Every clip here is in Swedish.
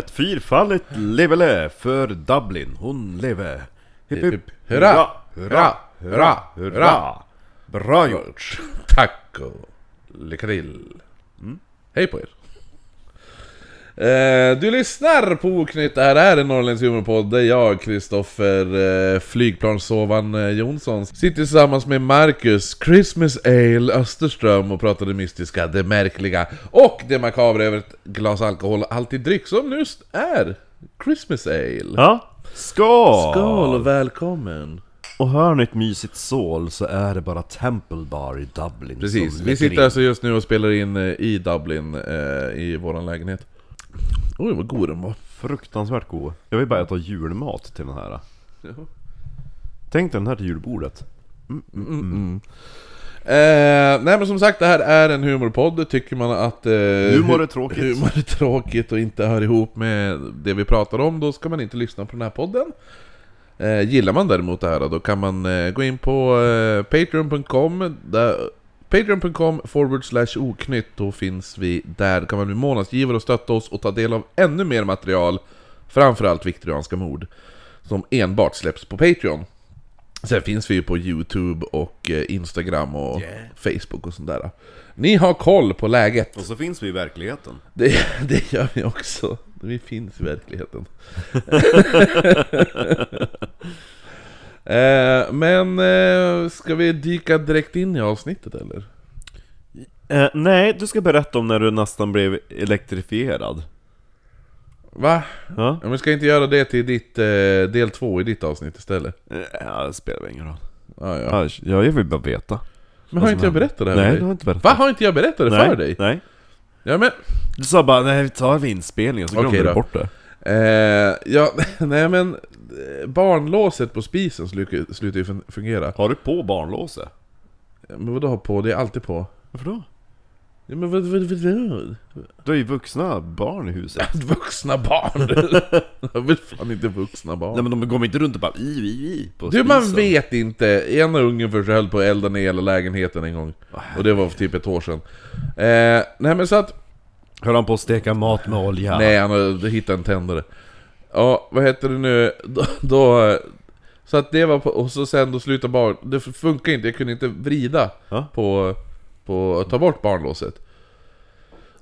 Ett fyrfaldigt levele för Dublin. Hon leve. Hipp Hipp. Hurra! Hurra! Hurra! Hurra! Bra gjort! Tack och lycka till. Hej på er. Eh, du lyssnar på Oknytt, det här är en Norrländsk humorpodd där jag, Kristoffer eh, Flygplanssovan eh, Jonsson, sitter tillsammans med Marcus Christmas Ale Österström och pratar det mystiska, det märkliga och det makabra över ett glas alkoholhaltig dryck som just är Christmas Ale. Ja. Skål! Skål och välkommen! Och hör ni ett mysigt sål så är det bara Temple Bar i Dublin Precis, som vi sitter in. alltså just nu och spelar in i Dublin, eh, i våran lägenhet. Oj vad god den var. Fruktansvärt god. Jag vill bara äta julmat till den här. Tänk dig den här till julbordet. Eh, nej men som sagt, det här är en humorpodd. Tycker man att eh, Humor är tråkigt. humor är tråkigt och inte hör ihop med det vi pratar om, då ska man inte lyssna på den här podden. Eh, gillar man däremot det här då kan man eh, gå in på eh, patreon.com Patreon.com forward slash oknytt, då finns vi där. kan man bli månadsgivare och stötta oss och ta del av ännu mer material. Framförallt viktorianska mord. Som enbart släpps på Patreon. Sen finns vi ju på Youtube och eh, Instagram och Yeah. Facebook och sånt där. Ni har koll på läget. Och så finns vi i verkligheten. Det, det gör vi också. Vi finns i verkligheten. eh, men eh, ska vi dyka direkt in i avsnittet eller? Eh, nej, du ska berätta om när du nästan blev elektrifierad. Va? Ja? Ja, men ska jag inte göra det till ditt, eh, del två i ditt avsnitt istället? Eh, Ja, det spelar väl ingen roll. Ja, ja. Ja, jag vill bara veta. Men har inte jag berättat det här Nej, för du dig? har inte berättat. Va? Har inte jag berättat det nej, för dig? Nej. Ja men... Du sa bara nej, vi tar vid inspelningen, så glömde Okej du bort det. Eh, ja, nej men... eh, Barnlåset på spisen slutar slutar ju fun- fungera. Har du på barnlåset? Men vadå ha på? Det är alltid på. Varför då? Ja, men vad, vad, vad, Du har ju vuxna barn i huset. vad? Vuxna barn! jag vill fan inte vuxna barn. Nej men de går inte runt och bara i, i, i på du, man spisen. vet inte. Ena ungen för sig höll på att elda ner hela lägenheten en gång. Och det var för typ ett år sedan. Eh, nej men så att... Höll han på att steka mat med olja? Nej, han hittat en tändare. Ja, vad heter det nu? Då, då, så att det var på, och så sen då slutade barn... Det funkar inte, jag kunde inte vrida Ja. på, på att ta bort barnlåset.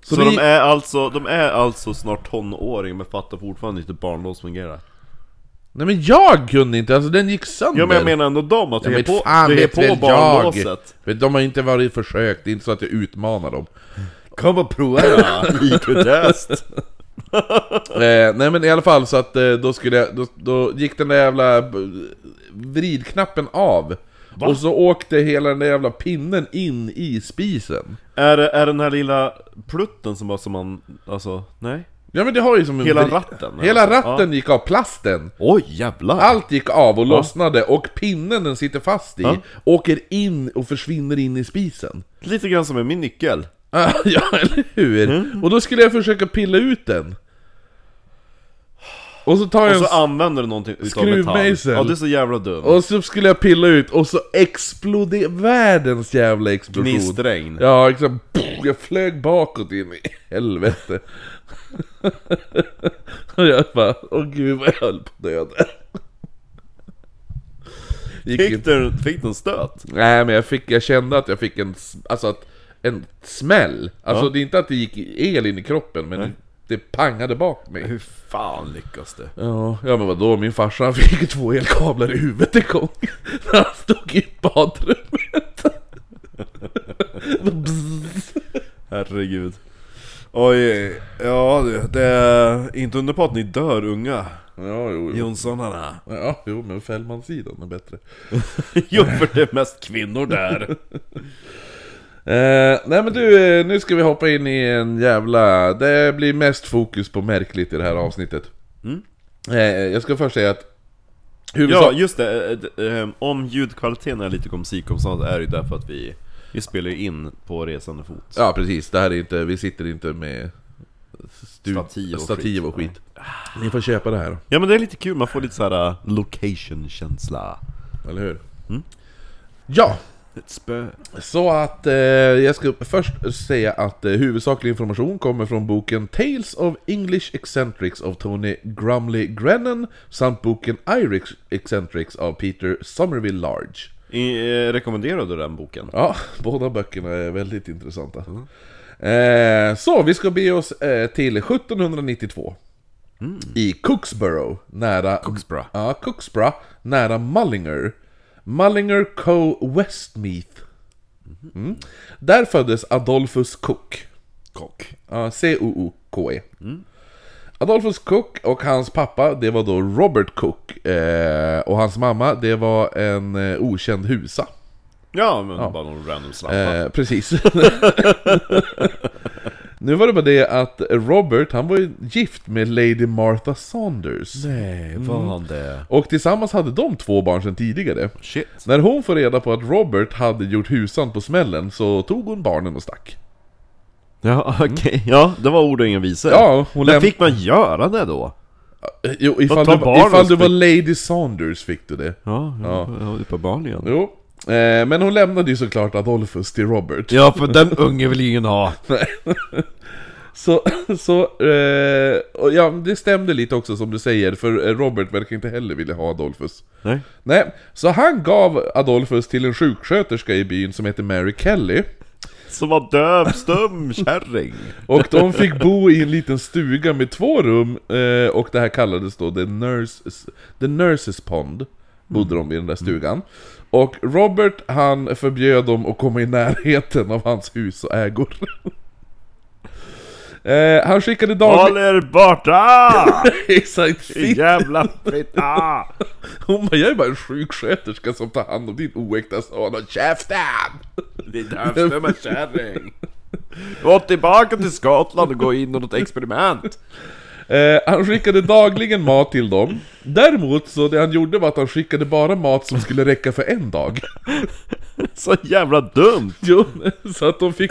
Så, vi- de, är alltså, de är alltså snart tonåring men fattar fortfarande inte hur barnlås fungerar? Nej men jag kunde inte, alltså den gick sönder! Ja men jag menar ändå de, att Ja, är på, fan du är på barnlåset Men De har inte varit försökt, det är inte så att jag utmanar dem. Kom och prova då! IQ-test! Eh, nej men i alla fall så att eh, då skulle jag, då, då gick den där jävla b- vridknappen av. Och så åkte hela den där jävla pinnen in i spisen. är, det, är den här lilla plutten som bara som man, alltså, nej? Ja men det har ju som en Hela vrid- ratten? Hela alltså. ratten gick av, plasten. Oj jävlar! Allt gick av och lossnade och pinnen den sitter fast i Ja. åker in och försvinner in i spisen. Lite grann som med min nyckel ja, eller hur? Mm. Och då skulle jag försöka pilla ut den. Och så tar jag Och en så använder du någonting utav metall. Ja det är så jävla dumt Och så skulle jag pilla ut och så exploderade världens jävla explosion Gnistregn Ja, pff, jag flög bakåt in i helvete Och jag bara, åh gud vad jag höll på att dö där Fick du, fick du en stöt? Nej men jag, fick, jag kände att jag fick en, alltså att, en smäll Alltså Ja. det är inte att det gick el in i kroppen men Nej. det pangade bak mig Hur fan lyckas det? Ja, ja men vadå, min farsa han fick två elkablar i huvudet en gång När han stod i badrummet. Herregud Oj, ja du, det är inte under på att ni dör unga Ja, jo, jo. Jonssonarna Ja, jo men Fällmansidan är bättre Jo för det är mest kvinnor där eh, Nej men du, eh, nu ska vi hoppa in i en jävla... Det blir mest fokus på märkligt i det här avsnittet. Mm. eh, Jag ska först säga att Ja huvudsak... just det, eh, eh, om ljudkvaliteten är lite musik om sånt är det därför att vi Vi spelar in på resande fot. Ja precis, det här är inte, vi sitter inte med stu- Stativ och stativ och skit. Ni får köpa det här. Ja men det är lite kul, man får lite såhär location-känsla. Eller hur? Mm. Ja! Ett spö. Så att eh, jag ska först säga att eh, huvudsaklig information kommer från boken Tales of English Eccentrics av Tony Grumley Grennan samt boken Irish Eccentrics av Peter Somerville Large. I, eh, rekommenderar du den boken? Ja, båda böckerna är väldigt intressanta. Eh, så, vi ska be oss eh, till 1792. I Cooksborough, nära... Cooksborough. Ja, Cooksborough, nära Mullinger. Mullinger Co. Westmeath. Mm. Där föddes Adolphus Cook. Kock. Ja, C-O-O-K-E. Adolphus Cook och hans pappa, det var då Robert Cook. Eh, och hans mamma, det var en eh, okänd husa. Ja, men bara någon random slampa. Eh, precis. nu var det bara det att Robert, han var ju gift med Lady Martha Saunders. Nej, var han det? Och tillsammans hade de två barn sedan tidigare. Shit. När hon får reda på att Robert hade gjort husan på smällen så tog hon barnen och stack. Ja, okej. Ja, det var ord och inga visor. Ja, hon Men läm- fick man göra det då? Jo, ifall, du, barnen ifall du var Lady Saunders fick du det. Ja, ja, ja uppenbarligen. Jo. Eh, men hon lämnade ju såklart Adolphus till Robert. Ja, för den unge vill ingen ha. Så, så eh, och ja, det stämde lite också som du säger, för eh, Robert verkar inte heller vilja ha Adolphus. Nej. Nej, så han gav Adolphus till en sjuksköterska i byn som heter Mary Kelly. Som var döv, stum, kärring. Och de fick bo i en liten stuga med två rum, eh, och det här kallades då The, Nurses, The Nurses Pond. Bodde de i den där stugan. Och Robert han förbjöd dem att komma i närheten av hans hus och ägor. eh, han skickade dagligen... Håll er borta! Exakt, sitt. Jävla fitta! Hon bara, jag är bara en sjuksköterska som tar hand om din oäkta son och käften! Din dövstumma kärring. Gå tillbaka till Skottland och gå in i något experiment. Eh, han skickade dagligen mat till dem. Däremot så det han gjorde var att han skickade bara mat som skulle räcka för en dag. Så jävla dumt! Jo, så att de fick,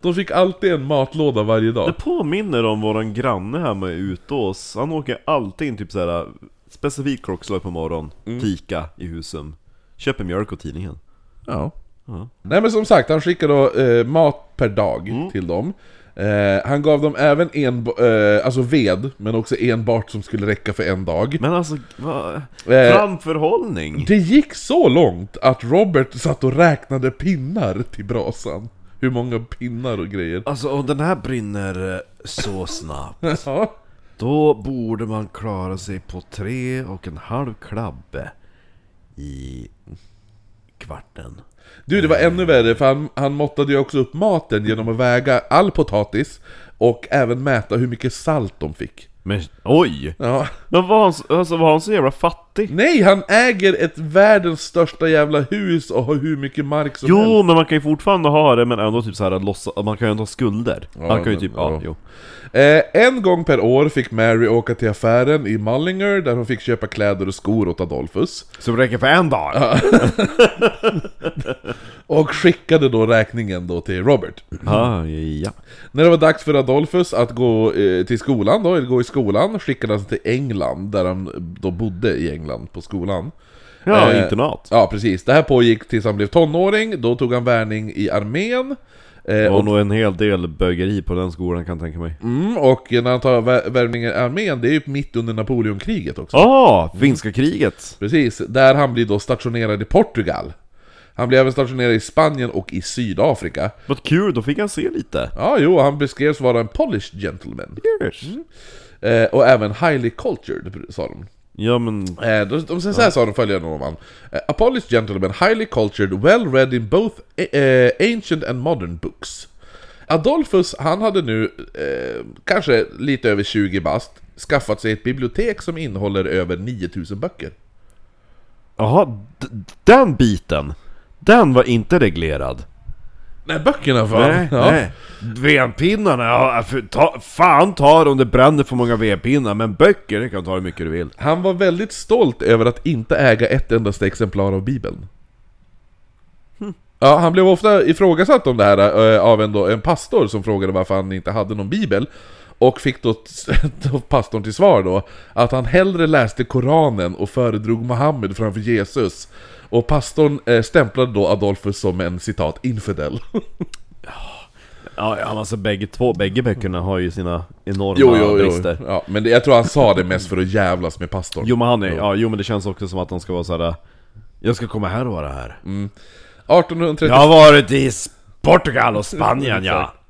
de fick alltid en matlåda varje Det dag. påminner om våran granne hemma i Utås. Han åker alltid in typ såhär specifikt klockslag på morgonen, fika i Husum. Köper mjölk och tidningen. Ja. Ja. Nej men som sagt, han skickade då, eh, mat per dag till dem. Eh, han gav dem även en, eh, alltså ved, men också enbart som skulle räcka för en dag. Men alltså, vad... Eh, Framförhållning! Det gick så långt att Robert satt och räknade pinnar till brasan. Hur många pinnar och grejer. Alltså om den här brinner eh, så snabbt Ja. Då borde man klara sig på tre och en halv klabbe I kvarten Du, det var ännu värre för han, han måttade ju också upp maten genom att väga all potatis och även mäta hur mycket salt de fick. Men oj! Ja. Men var han, alltså, var han så jävla fattig? Nej, han äger ett världens största jävla hus och har hur mycket mark som helst. Jo, men man kan ju fortfarande ha det men ändå typ såhär lossa, man kan ju ändå ha skulder Ja, Han kan ju men- typ, ja, ja. jo Eh, en gång per år fick Mary åka till affären i Mullinger där hon fick köpa kläder och skor åt Adolphus. Så det räcker för en dag? Och skickade då räkningen då till Robert. Ah, ja När det var dags för Adolphus att gå eh, till skolan då, eller gå i skolan, skickade han till England, där han då bodde i England på skolan. Ja, Eh, internat Ja, precis. Det här pågick tills han blev tonåring, då tog han värvning i armén. Eh, Det var och, nog en hel del bögeri på den skolan kan jag tänka mig mm, och när han tar vär- värvning i armén, det är ju mitt under Napoleonkriget också. Ah, finska kriget! Precis, där han blir då stationerad i Portugal. Han blir även stationerad i Spanien och i Sydafrika. Vad kul, då fick han se lite Ja, jo, han beskrevs vara en polished gentleman. Yes. Eh, och även highly cultured, sa de. Ja men, Eh, de, de, så här sa de följande om han. Eh, A gentleman, highly cultured, well read in both eh, ancient and modern books. Adolphus, han hade nu, eh, kanske lite över 20 bast, skaffat sig ett bibliotek som innehåller över 9000 böcker. jaha, d- den biten Den var inte reglerad Nej, böckerna fan! Nej, ja. nej Vedpinnarna, ja, för, ta, fan ta det om det bränner för många vedpinnar Men böcker, det kan ta hur mycket du vill Han var väldigt stolt över att inte äga ett endaste exemplar av Bibeln. Ja, han blev ofta ifrågasatt om det här eh, av en, då, en pastor som frågade varför han inte hade någon bibel. Och fick då, då pastorn till svar då att han hellre läste Koranen och föredrog Mohammed framför Jesus. Och pastorn eh, stämplade då Adolfus som en citat infidel. Ja, ja alltså bägge två, bägge böckerna har ju sina enorma jo, jo, jo. brister. Ja, men det, jag tror han sa det mest för att jävlas med pastorn. Jo men han är, ja, jo men det känns också som att han ska vara såhär Jag ska komma här och vara här 1830... Jag har varit i Portugal och Spanien ja!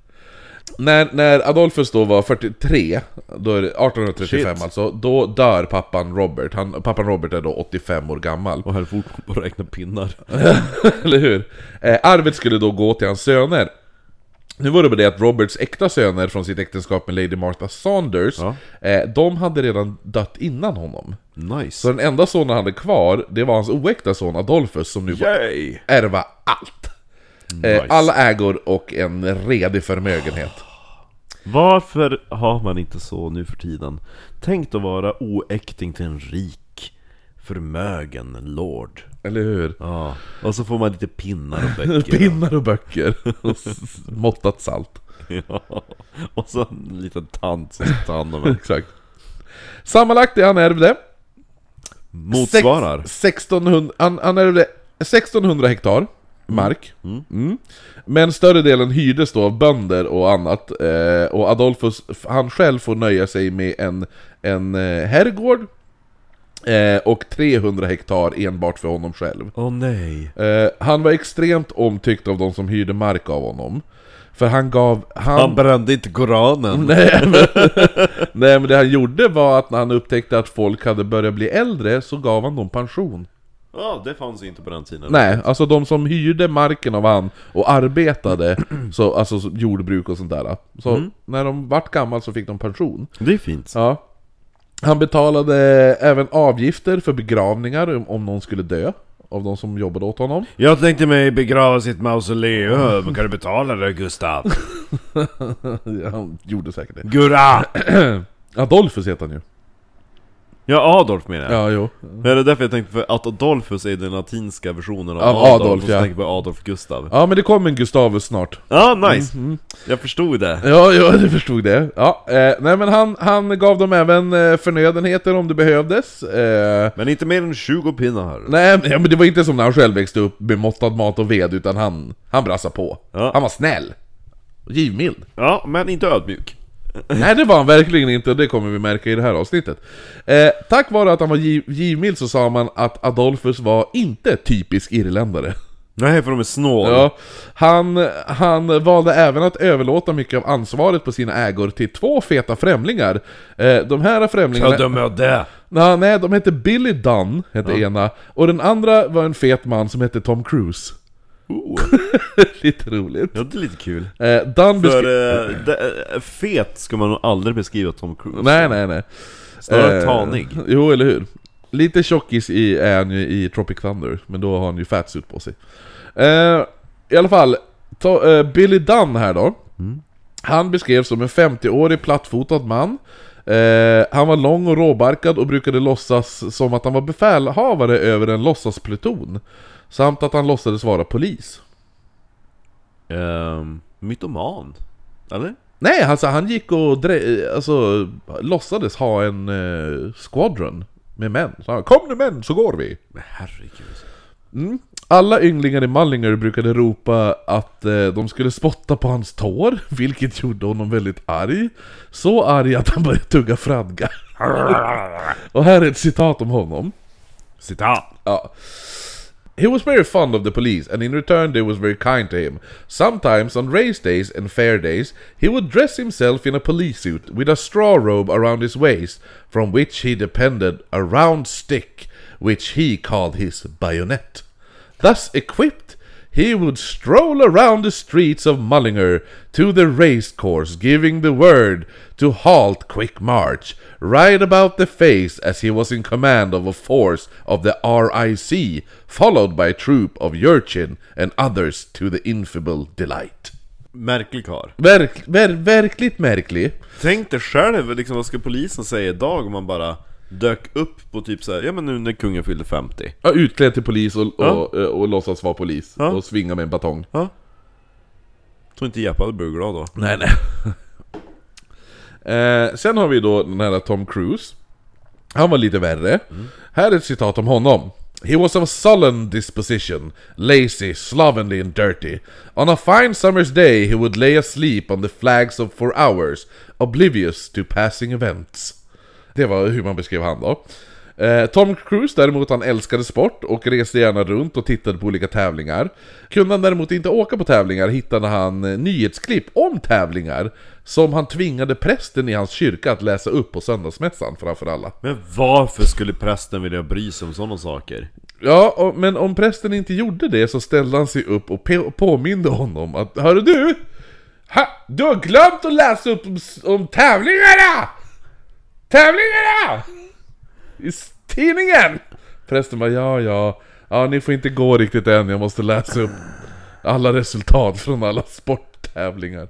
När, när Adolfus då var 43, då är det 1835 Shit. alltså, då dör pappan Robert. Han, pappan Robert är då 85 år gammal. Och höll fortfarande på att räkna pinnar Eller hur? Eh, arvet skulle då gå till hans söner. Nu var det bara det att Roberts äkta söner från sitt äktenskap med Lady Martha Saunders, Ja. eh, de hade redan dött innan honom. Nice Så den enda son han hade kvar, det var hans oäkta son Adolfus som nu får Yay! ärva allt. Eh, Nice. alla ägor och en redig förmögenhet. Varför har man inte så nu för tiden? Tänk att vara oäkting till en rik Förmögen lord Eller hur? Ja, och så får man lite pinnar och böcker Pinnar och böcker. och måttat salt. ja. Och så en liten tant som ska ta hand om en Exakt. Sammanlagt det han ärvde Motsvarar Sex- 1600, han, han ärvde 1600 hektar mark. Mm. Men större delen hyrdes då av bönder och annat. Eh, och Adolfus, han själv får nöja sig med en, en eh, herrgård. Eh, och 300 hektar enbart för honom själv. Åh nej Eh, han var extremt omtyckt av de som hyrde mark av honom. För han gav... Han, Han brände inte koranen nej, men, nej men det han gjorde var att när han upptäckte att folk hade börjat bli äldre så gav han dem pension. Ja, det fanns inte på den tiden Nej, alltså de som hyrde marken av han och arbetade, så, alltså så jordbruk och sånt där. Så när de vart gammal så fick de pension. Det är fint Ja. Han betalade även avgifter för begravningar om, om någon skulle dö. Av de som jobbade åt honom. Jag tänkte mig begrava sitt mausoleum, kan du betala det Gustav? Han gjorde säkert det. Gurra! Adolfus heter han ju. Ja, Adolf menar jag Ja, jo. Men är det därför jag tänkte för att Adolfus är den latinska versionen av Av Adolf, Adolf, och så ja. tänker jag på Adolf Gustav Ja, men det kom en Gustavus snart. Ja, nice! Jag förstod det Ja, ja, du förstod det. Ja, eh, nej men han, han gav dem även eh, förnödenheter om det behövdes. Eh, Men inte mer än 20 pinnar nej, men- ja, men det var inte som när han själv växte upp med måttad mat och ved, utan han, han brassade på. Ja. Han var snäll. Givmild. Ja, men inte ödmjuk Nej det var han verkligen inte och det kommer vi märka i det här avsnittet. Eh, tack vare att han var giv, givmild så sa man att Adolfus var inte typisk irländare. Nej, för de är snål Ja, han, han valde även att överlåta mycket av ansvaret på sina ägor till två feta främlingar. Eh, de här främlingarna... de är det? Nej, nej, de hette Billy Dunn, hette ena, och den andra var en fet man som hette Tom Cruise. Oh, Lite roligt. ja, det är lite kul Eh, Dunn För eh, eh, fet ska man nog aldrig beskriva Tom Cruise Nej, nej, nej. Snarare Eh, tanig Jo, eller hur? Lite tjockis i, är han ju i Tropic Thunder, men då har han ju fatsuit på sig. Eh, I alla fall, ta, eh, Billy Dunn här då. Han beskrevs som en 50-årig plattfotad man. Eh, han var lång och råbarkad och brukade låtsas som att han var befälhavare över en låtsaspluton. Samt att han låtsades vara polis. Ehm, Mytoman? Eller? Nej, alltså han gick och dre- alltså, låtsades ha en eh, squadron med män. Så han, Kom nu män, så går vi! Men herregud Mm. Alla ynglingar i Mallinger brukade ropa att eh, de skulle spotta på hans tår, vilket gjorde honom väldigt arg. Så arg att han började tugga fradga. och här är ett citat om honom. Citat! Ja. He was very fond of the police, and in return they was very kind to him. Sometimes on race days and fair days, he would dress himself in a police suit with a straw robe around his waist, from which he depended a round stick, which he called his bayonet. Thus equipped, he would stroll around the streets of Mullinger to the race course, giving the word to halt quick march, right about the face as he was in command of a force of the RIC, followed by a troop of urchin and others to the infable delight. Märklig karl Verk, ver, verkligt märklig. Tänk dig själv, liksom, vad ska polisen säga idag om man bara dök upp på typ såhär, ja men nu när kungen fyllde 50 Ja, utklädd till polis och, Ja. och, och, och låtsas vara polis. Ja. Och svinga med en batong. Ja Tror inte Jeppe hade blivit glad då Nej, nej. Eh, sen har vi då den här Tom Cruise. Han var lite värre. Här är ett citat om honom. He was of a sullen disposition, lazy, slovenly and dirty. On a fine summer's day he would lay asleep on the flags of for hours, oblivious to passing events. Det var hur man beskrev han då. Eh, Tom Cruise däremot, han älskade sport och reste gärna runt och tittade på olika tävlingar. Kunde han däremot inte åka på tävlingar hittade han eh, nyhetsklipp om tävlingar som han tvingade prästen i hans kyrka att läsa upp på söndagsmässan framför alla. Men varför skulle prästen vilja bry sig om sådana saker? Ja, och, men om prästen inte gjorde det så ställde han sig upp och påminde honom att Hörru du! Ha, du har glömt att läsa upp om, om tävlingarna! Tävlingarna! I tidningen! Prästen bara ja, ja, ja ni får inte gå riktigt än, jag måste läsa upp alla resultat från alla sporttävlingar.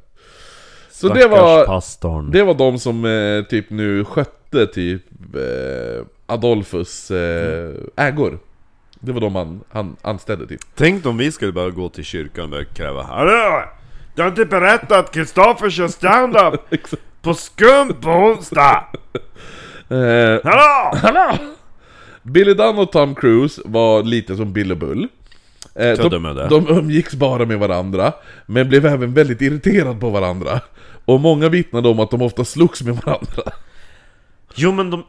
Så det var, pastorn. det var de som eh, typ nu skötte typ eh, Adolfus eh, ägor. Det var de han, han anställde typ. Tänk om vi skulle bara gå till kyrkan och börja kräva Hallå! Du har inte berättat att Kristoffer kör stand-up på skum på onsdag! Eh, Hallå! Hallå! Billy Dunn och Tom Cruise var lite som Bill och Bull. Eh, de, de är det. de umgicks bara med varandra, men blev även väldigt irriterade på varandra. Och många vittnade om att de ofta slogs med varandra. Jo men de...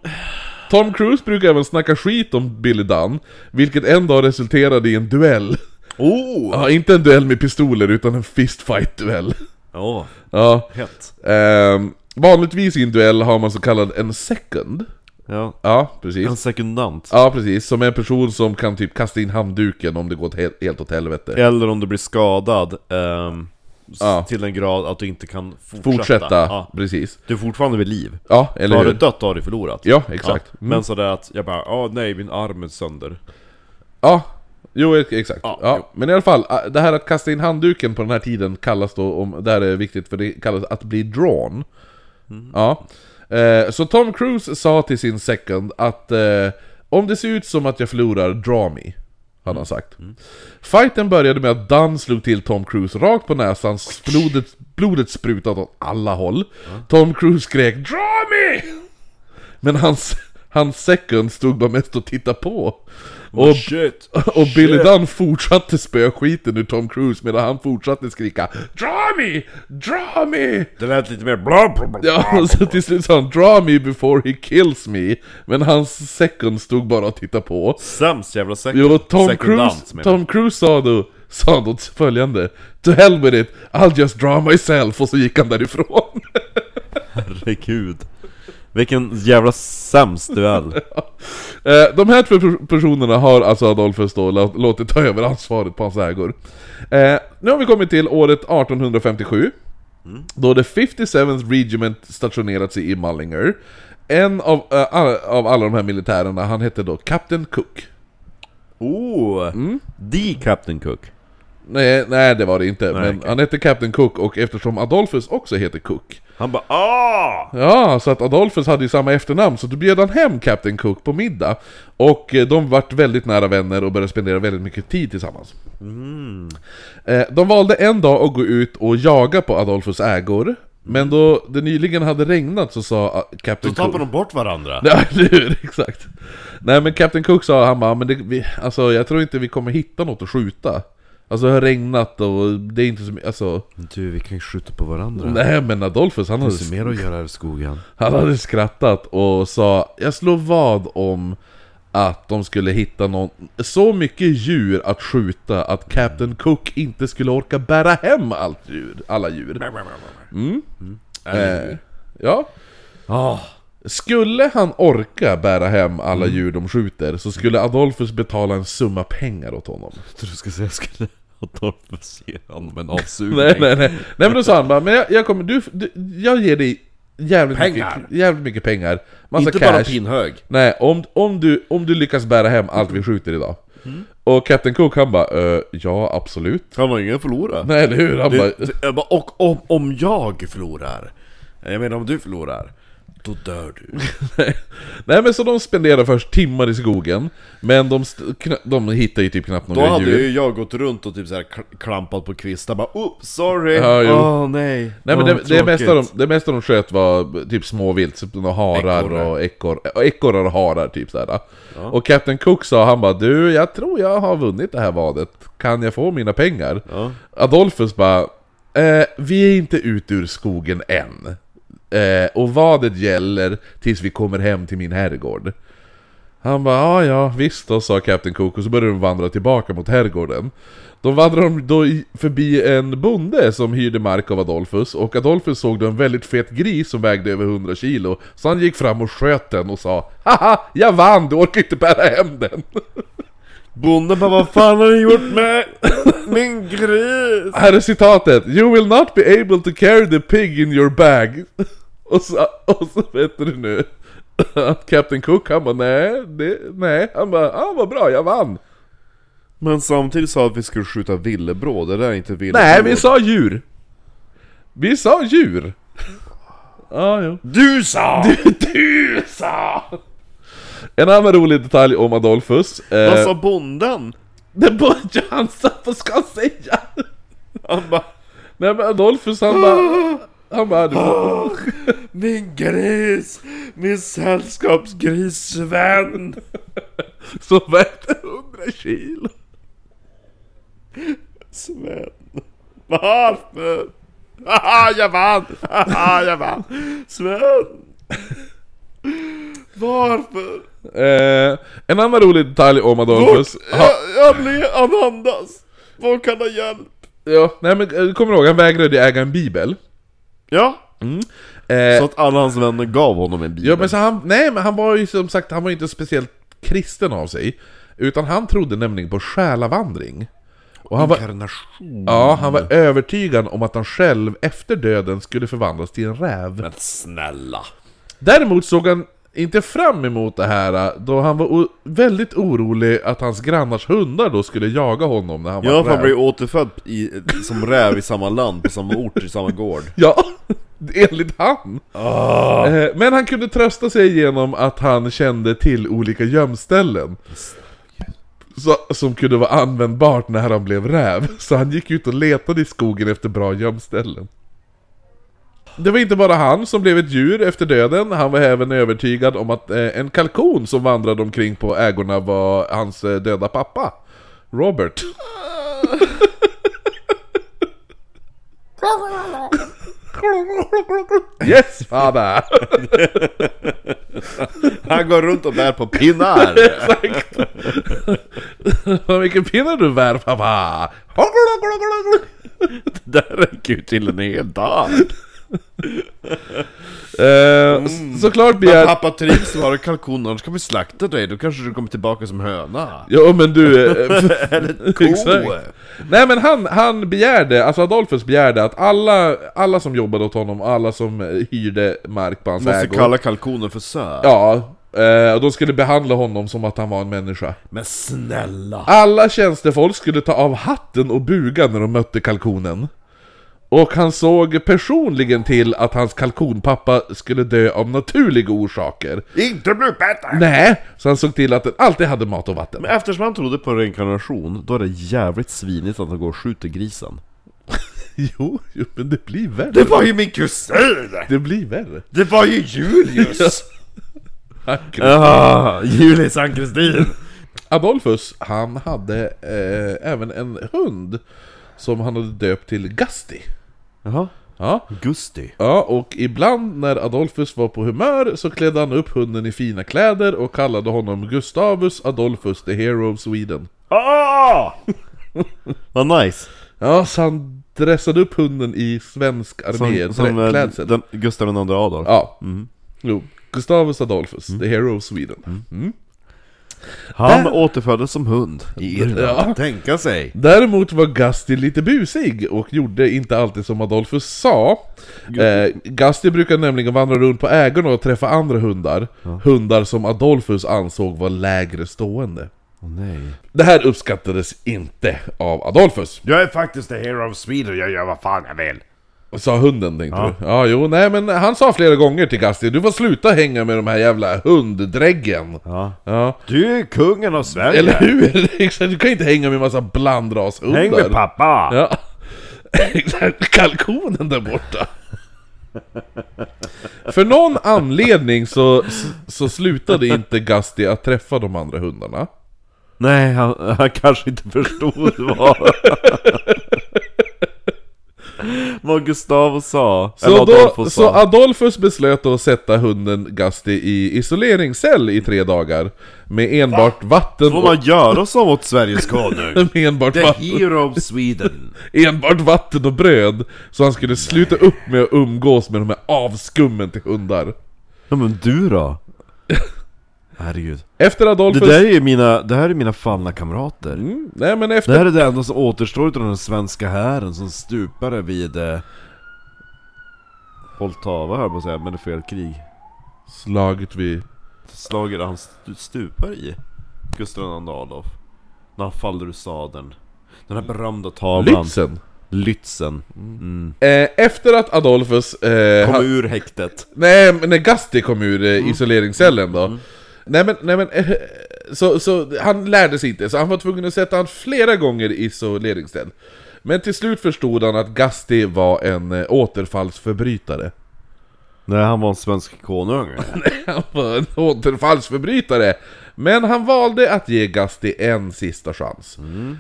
Tom Cruise brukar även snacka skit om Billy Dunn, vilket en dag resulterade i en duell. Oh! Ja, inte en duell med pistoler, utan en fistfight-duell. Åh, Ja, hett. ehm, vanligtvis i en duell har man så kallad en second. Ja. Ja, precis. En sekundant. Ja, precis. Som är en person som kan typ kasta in handduken om det går helt, helt åt helvete. Eller om du blir skadad s- Ja. till en grad att du inte kan fortsätta. Fortsätta, Ja. precis. Du är fortfarande vid liv. Ja, eller har du dött har du förlorat. Ja, exakt. Ja. Mm. Men sådär att jag bara, åh nej min arm är sönder. Ja, jo ex- exakt. Ja, Men i alla fall, det här att kasta in handduken på den här tiden kallas då, om, det här är viktigt för det kallas att bli drawn. Ja. Eh, så Tom Cruise sa till sin second att eh, om det ser ut som att jag förlorar, draw me. Hade han sagt. Fighten började med att Dunn slog till Tom Cruise rakt på näsan, blodet, blodet sprutade åt alla håll. Tom Cruise skrek 'DRAW ME!' Men hans, hans second stod bara mest och tittade på. Och, Shit! och Billy Dunn fortsatte spöa skiten ur Tom Cruise medan han fortsatte skrika 'Draw me! Draw me!' Det lät lite mer bla bla bla. Ja, och så till slut sa han 'Draw me before he kills me' Men hans second stod bara och tittade på. Sämst jävla sek- Jo, Tom sekundant Cruise, jag. Tom Cruise sa då, sa då följande 'To hell with it, I'll just draw myself' och så gick han därifrån. Herregud. Vilken jävla sämst duell. Eh, de här två per- personerna har alltså Adolphus då lå- låtit ta över ansvaret på hans ägor. Eh, nu har vi kommit till året 1857. Då det 57th Regiment stationerats i Mullinger. En av, eh, alla, av alla de här militärerna, han hette då Captain Cook. Oh! Mm. The Captain Cook. Nej, nej det var det inte, men okej. han hette Captain Cook och eftersom Adolphus också heter Cook Han bara ah! Ja, så att Adolphus hade ju samma efternamn, så då bjöd han hem Captain Cook på middag. Och eh, de vart väldigt nära vänner och började spendera väldigt mycket tid tillsammans. Eh, De valde en dag att gå ut och jaga på Adolphus ägor. Men då det nyligen hade regnat så sa ah, Då Captain tappar Cook... de bort varandra. Ja, eller hur? Exakt. Nej men Captain Cook sa, han bara, men det, vi, alltså jag tror inte vi kommer hitta något att skjuta. Alltså det har regnat och det är inte så mycket, alltså... Du, vi kan ju skjuta på varandra. Nej men Adolphus han Det hade finns mer att göra i skogen. Han hade skrattat och sa Jag slår vad om att de skulle hitta någon, så mycket djur att skjuta att Captain Cook inte skulle orka bära hem allt djur, alla djur. Mm. Eh, ja. Ah, Skulle han orka bära hem alla djur de skjuter så skulle Adolphus betala en summa pengar åt honom. jag trodde du skulle säga jag skulle Adolfus ge honom en avsugning. Nej nej nej, nej men då sa han bara, men jag, jag kommer, du, du, jag ger dig jävligt Pengar. mycket, jävligt mycket pengar, massa Inte cash. bara pinhög. Nej, om, om, du, om du lyckas bära hem allt vi skjuter idag. Mm. Och Captain Cook han bara "Eh, ja absolut. Han har ingen förlora. Nej eller hur? Han Det, bara, och om, om jag förlorar? Jag menar om du förlorar? Då dör du. Nej men så de spenderar först timmar i skogen, men de, st- de hittar ju typ knappt Då några hade djur. ju jag gått runt och typ så här kl- klampat på kvistar bara oh, sorry! Ja, jo. Åh nej! Nej men Åh, det, det, mesta de, det mesta de sköt var typ småvilt, typ harar Ekorrar. och ekor, och ekorrar och harar typ sådär. Och Captain Cook sa, han bara du, jag tror jag har vunnit det här vadet, kan jag få mina pengar? Ja. Adolphus bara, eh, vi är inte ute ur skogen än. Eh, och vadet gäller tills vi kommer hem till min herrgård. Han bara, ja ja visst då, sa Captain Cook och så började de vandra tillbaka mot herrgården. De vandrade då i- förbi en bonde som hyrde mark av Adolphus och Adolphus såg då en väldigt fet gris som vägde över 100 kilo Så han gick fram och sköt den och sa Haha, jag vann, du orkar inte bära hem den! Bonden bara vad fan har du gjort med min gris? Här är citatet You will not be able to carry the pig in your bag Och så, och så vet du nu Captain Cook han bara nej, det, nej Han bara ah vad bra, jag vann Men samtidigt sa att vi skulle skjuta villebråd, det där är inte villebråd Nej vi sa djur Vi sa djur Ja jo Du sa! Du sa! En annan rolig detalj om Adolphus Vad eh, sa bonden? Det borde han sa, vad ska han säga? Han bara Nej men Adolphus han bara Han bara du får, Min gris! Min sällskapsgris Sven! Så vägde 100 kilo Sven. Varför? Haha, jag vann! Haha, jag vann! Sven! Varför? Eh, en annan rolig detalj om? Ha, Jag, jag le, han andas! Vad kan ha hjälp? ja, nej men eh, kommer du ihåg, han vägrade äga en bibel. Ja? Eh, Så att alla hans vänner gav honom en bibel. ja, men så han, nej men han var ju som sagt, han var inte speciellt kristen av sig. Utan han trodde nämligen på själavandring. Och han var, Inkarnation. ja, han var övertygad om att han själv efter döden skulle förvandlas till en räv. Men snälla. Däremot såg han inte fram emot det här då han var väldigt orolig att hans grannars hundar då skulle jaga honom när han var Ja, för han räv. blev återfödd i, som räv i samma land, på samma ort, i samma gård. Ja, enligt han. Eh, Men han kunde trösta sig genom att han kände till olika gömställen. Så, som kunde vara användbart när han blev räv. Så han gick ut och letade i skogen efter bra gömställen. Det var inte bara han som blev ett djur efter döden, han var även övertygad om att eh, en kalkon som vandrade omkring på ägorna var hans eh, döda pappa. Robert. Yes father! Han går runt och bär på pinnar! Exakt! Vad mycket pinnar du bär pappa! Det där räcker ju till en hel dag! Eh, s- såklart Men begär... pappa trivs vara kalkon, annars kan vi slakta dig, då kanske du kommer tillbaka som höna. Ja men du... eh, Eller ko! Nej men han, han begärde, alltså Adolphus begärde att alla, alla som jobbade åt honom, alla som eh, hyrde mark på hans Måste ägor kalla kalkonen för sö. Ja, och de skulle behandla honom som att han var en människa Men snälla! Alla tjänstefolk skulle ta av hatten och buga när de mötte kalkonen Och han såg personligen till att hans kalkonpappa skulle dö av naturliga orsaker Inte bli bättre! Nej, så han såg till att den alltid hade mat och vatten Men eftersom han trodde på reinkarnation, då är det jävligt svinigt att han går och skjuter grisen. Jo, jo men det blir värre Det var ju min kusin! Det blir värre Det var ju Julius! Ah, Julius Ann-Kristin! Adolphus, han hade eh, även en hund som han hade döpt till Gasti. Jaha, Ja, Gusti. ja, och ibland när Adolphus var på humör så klädde han upp hunden i fina kläder och kallade honom Gustavus Adolphus, the hero of Sweden. Ah! Vad nice! Ja, så han dressade upp hunden i svensk armé, Som, som eh, klädsel. den, Gustav II Adolf. Ja, jo. Gustavus Adolphus, the hero of Sweden. Mm. Han återföddes som hund i Irland. Ja. Tänka sig! Däremot var Gasti lite busig och gjorde inte alltid som Adolphus sa. Eh, Gasti brukade nämligen vandra runt på ägorna och träffa andra hundar. Hundar som Adolphus ansåg var lägre stående. Nej. Det här uppskattades inte av Adolphus. Jag är faktiskt the hero of Sweden, jag gör vad fan jag vill. Sa hunden tänkte Ja. du? Ja, jo, nej men han sa flera gånger till Gasti Du får sluta hänga med de här jävla hunddräggen Ja. Ja, Du är kungen av Sverige! eller hur? Exakt, du kan inte hänga med en massa blandrashundar Häng med pappa! Ja, exakt, kalkonen där borta För någon anledning så, så slutade inte Gasti att träffa de andra hundarna Nej, han, han kanske inte förstod vad... vad Gustavo sa. Eller Så, Adolfo då, sa. så Adolfus beslöt att sätta hunden Gasti i isoleringscell i tre dagar Med enbart vatten Får man göra så mot Sveriges konung? med enbart, The vatten, hero of Sweden! enbart vatten och bröd Så han skulle sluta upp med att umgås med de här avskummen till hundar Ja men du då? Herregud. Efter Det Adolfus... där är mina, det här är mina fallna kamrater. Mm, nej men efter... Det här är det enda som återstår av den svenska hären som stupade vid... Eh, Poltava jag på att säga, men det är fel krig. Slaget vid... Slaget han stu- stupar i. Gustav II Adolf. När han faller ur sadeln. Den här berömda tavlan. Lützen! Lützen. Mm. Eh, efter att Adolfus... Eh, Kom ha- ur häktet. Nej, men när Gasti kom ur eh, isoleringscellen då Nej men, nej men, eh, så, så han lärde sig inte, så han var tvungen att sätta han flera gånger i isoleringscell Men till slut förstod han att Gasti var en eh, återfallsförbrytare. Nej, han var en svensk konung. Han var en återfallsförbrytare. Men han valde att ge Gasti en sista chans.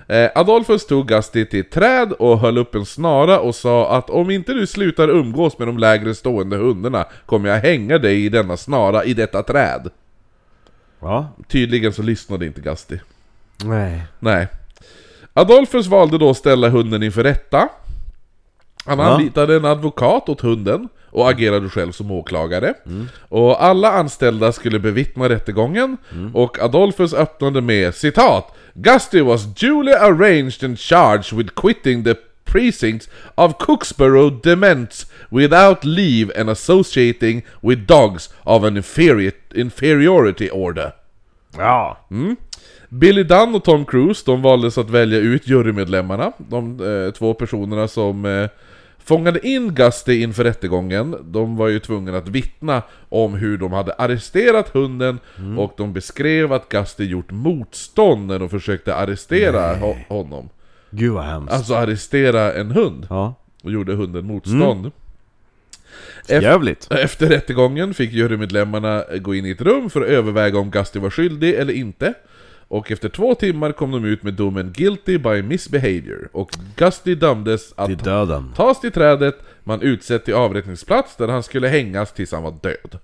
Eh, Adolfus tog Gasti till ett träd och höll upp en snara och sa att om inte du slutar umgås med de lägre stående hundarna kommer jag hänga dig i denna snara i detta träd Va? Tydligen så lyssnade inte Gasti. Nej. Nej. Adolfus valde då att ställa hunden inför rätta. Han Ja. anlitade en advokat åt hunden och agerade själv som åklagare. Och alla anställda skulle bevittna rättegången och Adolfus öppnade med citat Gusty was duly arranged and charged with quitting the precincts of Cooksborough Dements without leave and associating with dogs of an inferior, inferiority order. Ja. Billy Dunn och Tom Cruise, de valdes att välja ut jurymedlemmarna. De eh, två personerna som eh, fångade in Gusty inför rättegången. De var ju tvungna att vittna om hur de hade arresterat hunden och de beskrev att Gusty gjort motstånd när de försökte arrestera ho- honom. Gud vad hemskt. Alltså arrestera en hund. Ja. Och gjorde hunden motstånd. Jävligt. Efter rättegången fick jurymedlemmarna gå in i ett rum för att överväga om Gusty var skyldig eller inte. Och efter två timmar kom de ut med domen 'Guilty by misbehavior' och Gusty dömdes att Till döden. tas till trädet, man utsett till avrättningsplats där han skulle hängas tills han var död.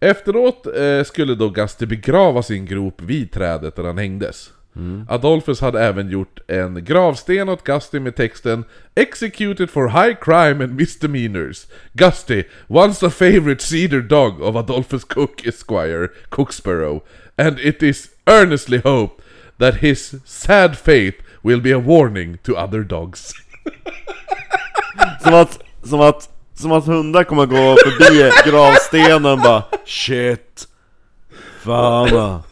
Efteråt eh, skulle då Gusty begravas i en grop vid trädet där han hängdes. Mm. Adolphus hade även gjort en gravsten åt Gusty med texten 'Executed for high crime and misdemeanors Gusty, once a favorite cedar dog of Adolphus Cook Esquire, Cooksborough And it is earnestly hoped that his sad fate will be a warning to other dogs' Som att, som att, som att hundar kommer gå förbi gravstenen bara Shit. Fan.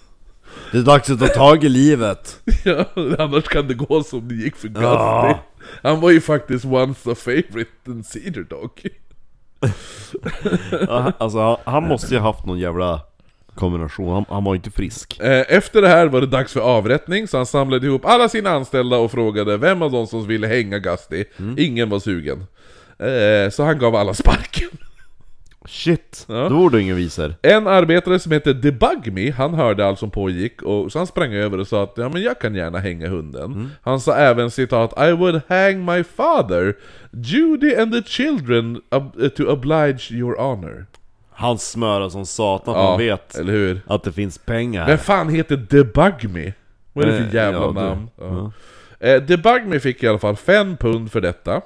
Det är dags att ta tag i livet. Ja, annars kan det gå som det gick för Gusty. Ja. Han var ju faktiskt once a favorite and cedar dog. Ja, Alltså han, måste ju ha haft någon jävla kombination. Han, han var inte frisk. Eh, Efter det här var det dags för avrättning, så han samlade ihop alla sina anställda och frågade vem av dem som ville hänga Gusty. Ingen var sugen. Eh, Så han gav alla sparken. Shit. Ja. Då var det ingen visor. En arbetare som hette Debug Me, han hörde allt som pågick och så han sprang över och sa att ja men jag kan gärna hänga hunden. Han sa även citat I would hang my father, Judy and the children to oblige your honor. Han smörar som satan Ja, han vet att det finns pengar. Vem fan heter Debug Me? Vad är det Eh, för jävla ja, namn? Ja. Eh, Debug Me fick i alla fall fem pund för detta.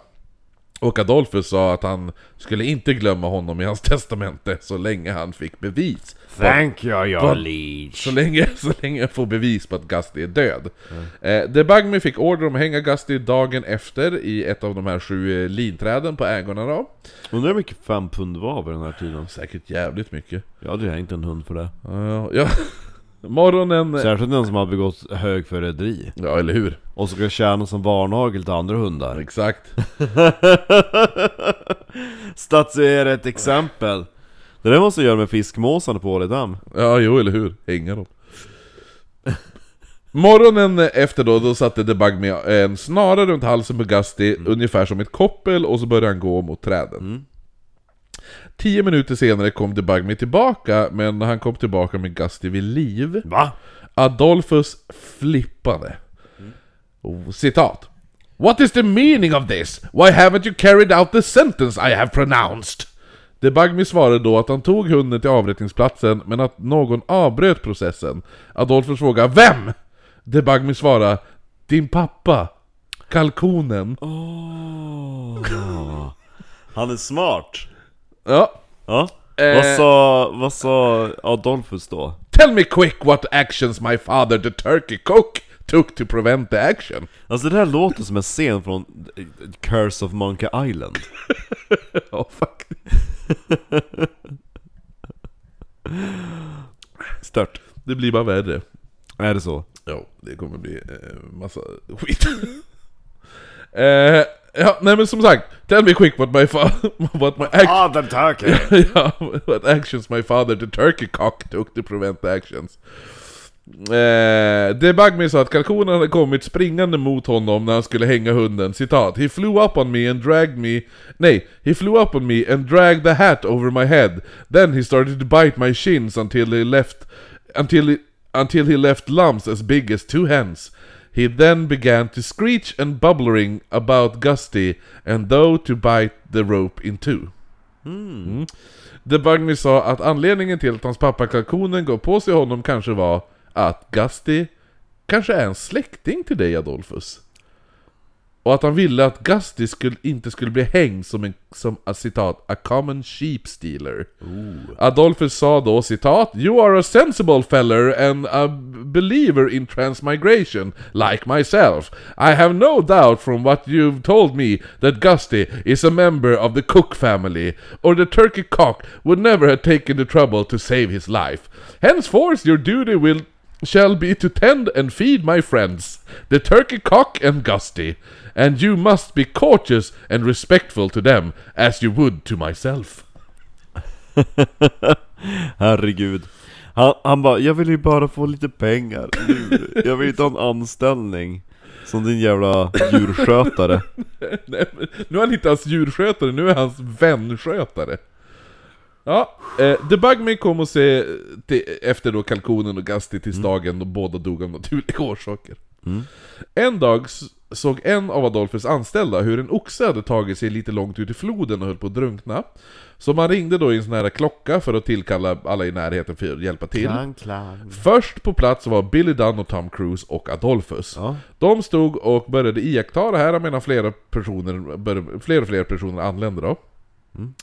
Och Adolphus sa att han skulle inte glömma honom i hans testamente så länge han fick bevis. Thank you your liege. Så länge, så länge jag får bevis på att Gusty är död. Eh, Debugme fick order om att hänga Gusty dagen efter i ett av de här sju eh, linträden på ägorna då. Undrar hur mycket fem pund var vid den här tiden? Säkert jävligt mycket. Jag hade hängt en hund för det. Ja, ja. Morgonen... Särskilt den som har begått högförräderi. Ja, eller hur? Och ska tjäna som varnagel till andra hundar. Exakt. Statuera ett exempel. Det där måste jag göra med fiskmåsarna på Ålidhem. Ja, jo, eller hur? Hänga dem. Morgonen efter då, då satte Debug med en snara runt halsen på Gusty, ungefär som ett koppel, och så började han gå mot träden. Tio minuter senare kom Debug med tillbaka, men han kom tillbaka med Gusty vid liv. Va? Adolphus flippade. Oh, citat. What is the meaning of this? Why haven't you carried out the sentence I have pronounced? Debugme svarade då att han tog hunden till avrättningsplatsen, men att någon avbröt processen. Adolphus frågade Vem? Debugme svarade Din pappa. Kalkonen. Han är smart. Ja. Ja. Eh. Vad sa, vad sa Adolfus då? Tell me quick what actions my father the turkey cook took to prevent the action. Alltså det här låter som en scen från Curse of Monkey Island. Ja, faktiskt. Stört. Det blir bara värre. Är det så? Ja, det kommer bli eh, massa skit. eh, ja, nej men som sagt, tell me quick what my father, what my act- Ah, den turkey! ja, what actions my father the turkey cock took to prevent the actions. Eh, Debugme sa att kalkonen hade kommit springande mot honom när han skulle hänga hunden, citat He flew up on me and dragged me Nej, he flew up on me and dragged the hat over my head Then he started to bite my shins until he left Until he, until he left lumps as big as two hens He then began to screech and bubbling about Gusty and though to bite the rope in two Mm. Debugme sa att anledningen till att hans pappa kalkonen gav på sig honom kanske var att Gusty kanske är en släkting till dig Adolphus. Och att han ville att Gusty skulle, inte skulle bli hängd som en, som, a, citat, a common sheep stealer. Adolphus sa då citat You are a sensible feller and a believer in transmigration, like myself. I have no doubt from what you've told me that Gusty is a member of the Cook family, or the turkey cock would never have taken the trouble to save his life. Henceforth your duty will shall be to tend and feed my friends, the turkey cock and Gusty, and you must be courteous and respectful to them as you would to myself. Herregud. Han, han bara, jag vill ju bara få lite pengar nu. Jag vill inte ha en anställning. Som din jävla djurskötare. Nej, nu är han inte hans djurskötare, nu är han hans vänskötare. Ja, eh, Debugme kom och se till, efter då kalkonen och Gusty till stagen och båda dog av naturliga orsaker. En dag såg en av Adolfus anställda hur en oxe hade tagit sig lite långt ut i floden och höll på att drunkna. Så man ringde då i en sån här klocka för att tillkalla alla i närheten för att hjälpa till. Klang, klang. Först på plats var Billy Dunn och Tom Cruise och Adolphus. Ja. De stod och började iaktta det här medan flera, personer, började, fler och fler personer anlände då.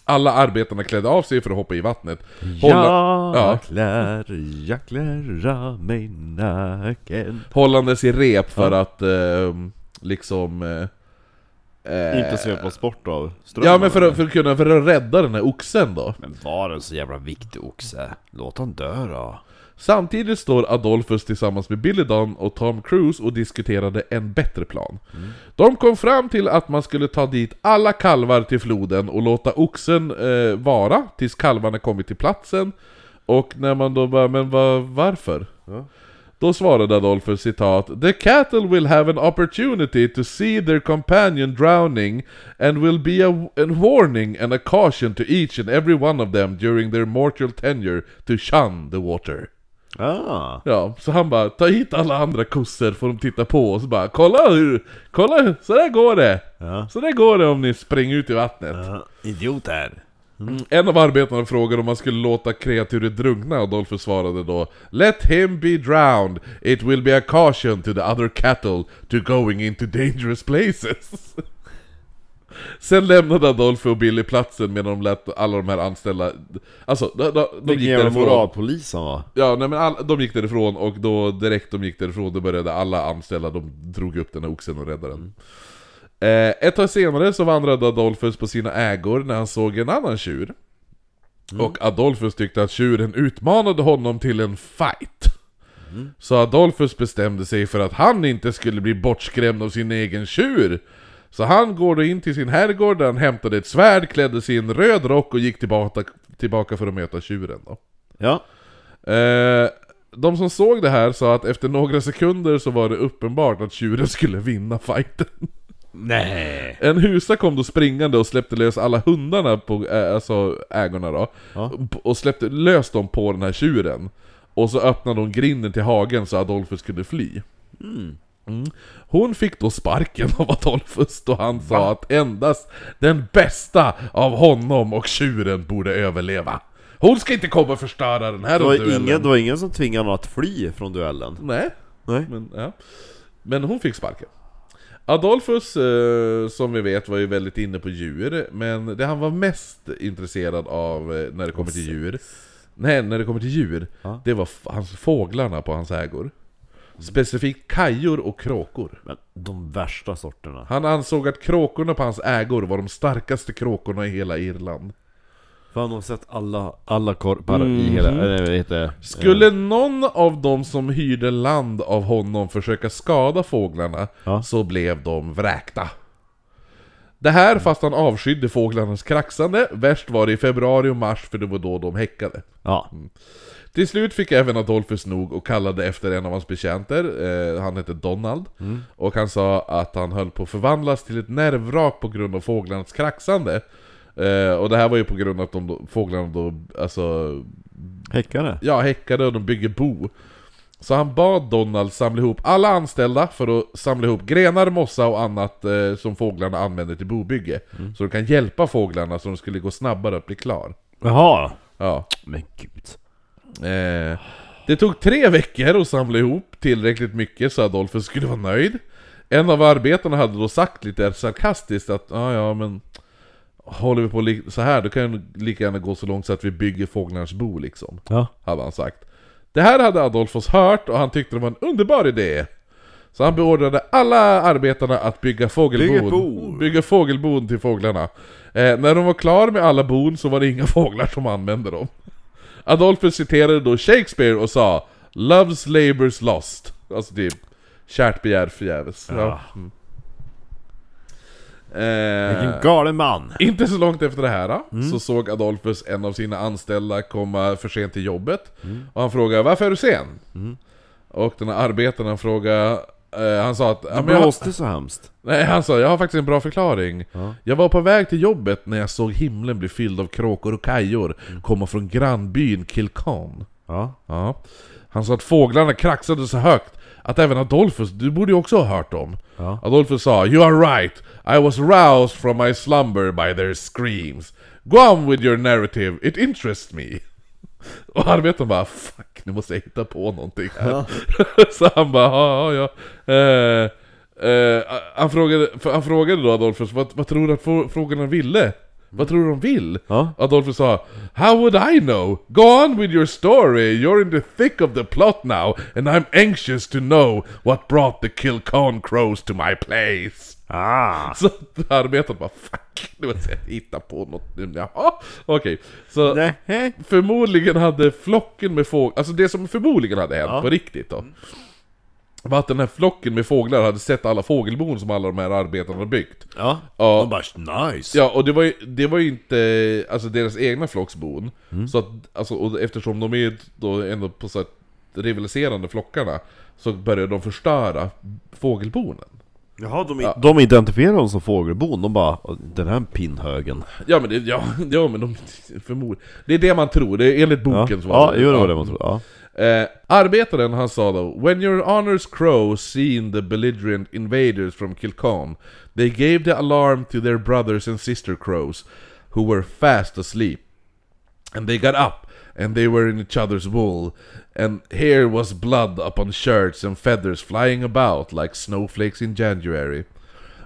Alla arbetarna klädde av sig för att hoppa i vattnet. Hålla, Jag ja, klär, jag klär mig naken. hållandes i rep för att eh, liksom... Eh, eh, Inte svepas bort av strömmen. Ja men för att, för att kunna för att rädda den här oxen då. Men var en så jävla viktig oxe? Låt han dö då. Samtidigt står Adolphus tillsammans med Billy Dunn och Tom Cruise och diskuterade en bättre plan. De kom fram till att man skulle ta dit alla kalvar till floden och låta oxen eh, vara tills kalvarna kommit till platsen. Och när man då bara, men va, varför? Ja. Då svarade Adolphus citat The cattle will have an opportunity to see their companion drowning and will be a, a warning and a caution to each and every one of them during their mortal tenure to shun the water. Ah. Ja, så han bara ta hit alla andra kossor får de titta på och så bara kolla hur, kolla så där går det! Ja. Så där går det om ni springer ut i vattnet. Idioter. En av arbetarna frågade om man skulle låta kreaturet drunkna och Dolphy svarade då Let him be drowned, it will be a caution to the other cattle to going into dangerous places. Sen lämnade Adolfo och Billy platsen medan de lät alla de här anställda Alltså, de, de, de gick därifrån moralpolis han var. Ja, nej men all, de gick därifrån och då direkt de gick därifrån då började alla anställda, de drog upp den här oxen och räddade den. Eh, ett tag senare så vandrade Adolphus på sina ägor när han såg en annan tjur. Och Adolphus tyckte att tjuren utmanade honom till en fight. Så Adolphus bestämde sig för att han inte skulle bli bortskrämd av sin egen tjur. Så han går då in till sin herrgård där han hämtade ett svärd, klädde sig i en röd rock och gick tillbaka, tillbaka för att möta tjuren då. Ja. Eh, de som såg det här sa att efter några sekunder så var det uppenbart att tjuren skulle vinna fighten. Nej. En husa kom då springande och släppte lös alla hundarna på äh, alltså ägorna då. Ja. Och släppte lös dem på den här tjuren. Och så öppnade hon grinden till hagen så Adolfus kunde fly. Mm. Hon fick då sparken av Adolfus då han sa att endast den bästa av honom och tjuren borde överleva. Hon ska inte komma och förstöra den här Det var, duellen. ingen, det var ingen som tvingade honom att fly från duellen. Nej, Nej. men, ja. men hon fick sparken. Adolfus, eh, som vi vet, var ju väldigt inne på djur, men det han var mest intresserad av eh, när det kommer till djur, nej, när det kommer till djur, Ja. det var f- hans fåglarna på hans ägor. Specifikt kajor och kråkor. Men de värsta sorterna. Han ansåg att kråkorna på hans ägor var de starkaste kråkorna i hela Irland. För han har sett alla, alla korpar i hela, eller vad heter det? Skulle någon av dem som hyrde land av honom försöka skada fåglarna Ja. så blev de vräkta. Det här fast han avskydde fåglarnas kraxande, värst var det i februari och mars för det var då de häckade. Ja. Till slut fick även Adolphus nog och kallade efter en av hans betjänter, eh, han hette Donald, och han sa att han höll på att förvandlas till ett nervvrak på grund av fåglarnas kraxande. Eh, och det här var ju på grund av att de fåglarna då, alltså Häckare? ja, häckade och de bygger bo. Så han bad Donald samla ihop alla anställda för att samla ihop grenar, mossa och annat eh, som fåglarna använder till bobygge. Så de kan hjälpa fåglarna så de skulle gå snabbare att bli klar. Jaha. Ja. Men gud. Eh, det tog tre veckor att samla ihop tillräckligt mycket så Adolfus skulle vara nöjd. En av arbetarna hade då sagt lite sarkastiskt att ja, ja men Håller vi på så här då kan det lika gärna gå så långt så att vi bygger fåglarnas bo liksom. Ja. Hade han sagt. Det här hade Adolfos hört och han tyckte det var en underbar idé. Så han beordrade alla arbetarna att bygga fågelbon. Bygga bo. Bygga fågelbon till fåglarna. Eh, när de var klara med alla bon så var det inga fåglar som använde dem. Adolfus citerade då Shakespeare och sa Love's labour's lost. Alltså typ Kärt begär förgäves. Ja. Ja. Mm. Eh, Vilken galen man! inte så långt efter det här så såg Adolfus en av sina anställda komma för sent till jobbet. Och han frågade 'Varför är du sen?' Och den här arbetaren han frågade, eh, han sa att ja, Det jag, blåste så hemskt. Nej han sa 'Jag har faktiskt en bra förklaring' Jag var på väg till jobbet när jag såg himlen bli fylld av kråkor och kajor komma från grannbyn Kilcan Ja. Ja. Han sa att fåglarna kraxade så högt att även Adolfus, du borde ju också ha hört dem. Ja. Adolfus sa 'You are right, I was roused from my slumber by their screams. Go on with your narrative, it interests me' Och arbetaren bara 'Fuck, nu måste jag hitta på någonting här' Så han bara 'Ja, ja, ja' eh, eh, han, frågade, han frågade då Adolfus 'Vad, vad tror du att frå- frågorna ville?' Vad tror du de vill? Ja. Adolfus sa How would I know? Go on with your story, you're in the thick of the plot now and I'm anxious to know what brought the Kilcone crows to my place. Ah. Så arbetaren bara fuck, nu måste jag hitta på något nu. Jaha, okej. Så Nej. förmodligen hade flocken med fåglar, alltså det som förmodligen hade hänt Ja. på riktigt då. Var att den här flocken med fåglar hade sett alla fågelbon som alla de här arbetarna hade byggt. Ja. Ja. De bara nice. Ja, och det var ju, det var ju inte alltså deras egna flocksbon. Så att, alltså, och eftersom de är då ändå på så här rivaliserande flockarna Så började de förstöra fågelbonen. Jaha, de, de identifierar dem som fågelbon. De bara, den här pinnhögen. Ja men det, ja, ja men de förmod... Det är det man tror, det är enligt Ja, boken så ja jo, det var det man trodde. Ja. Eh, arbetaren han sa då When your honors crow seen the belligerent invaders from Kilcon They gave the alarm to their brothers and sister crows Who were fast asleep. And they got up and they were in each other's wool. And here was blood upon shirts and feathers flying about like snowflakes in January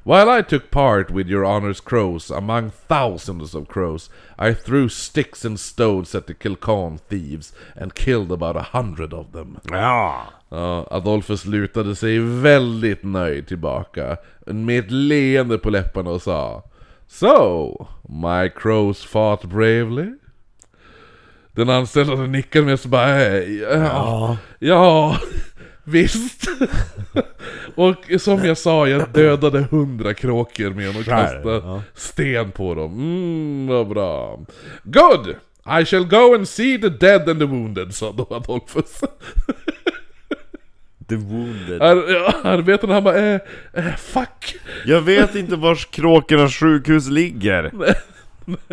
While I took part with your honor's crows among thousands of crows, I threw sticks and stones at the Kilcon thieves and killed about a hundred of them. Ja. Ja, Adolphus lutade sig väldigt nöjd tillbaka med ett leende på läpparna och sa So, my crows fought bravely? Den anställda nickar med så bara ja, Ja. Visst. och som jag sa, jag dödade hundra kråkor med att kasta ja. sten på dem. Mm, vad bra. Good! I shall go and see the dead and the wounded, sa då Adolphus. The wounded. Ar ja, arbetarna han bara, eh, eh, fuck. Jag vet inte vars kråkornas sjukhus ligger.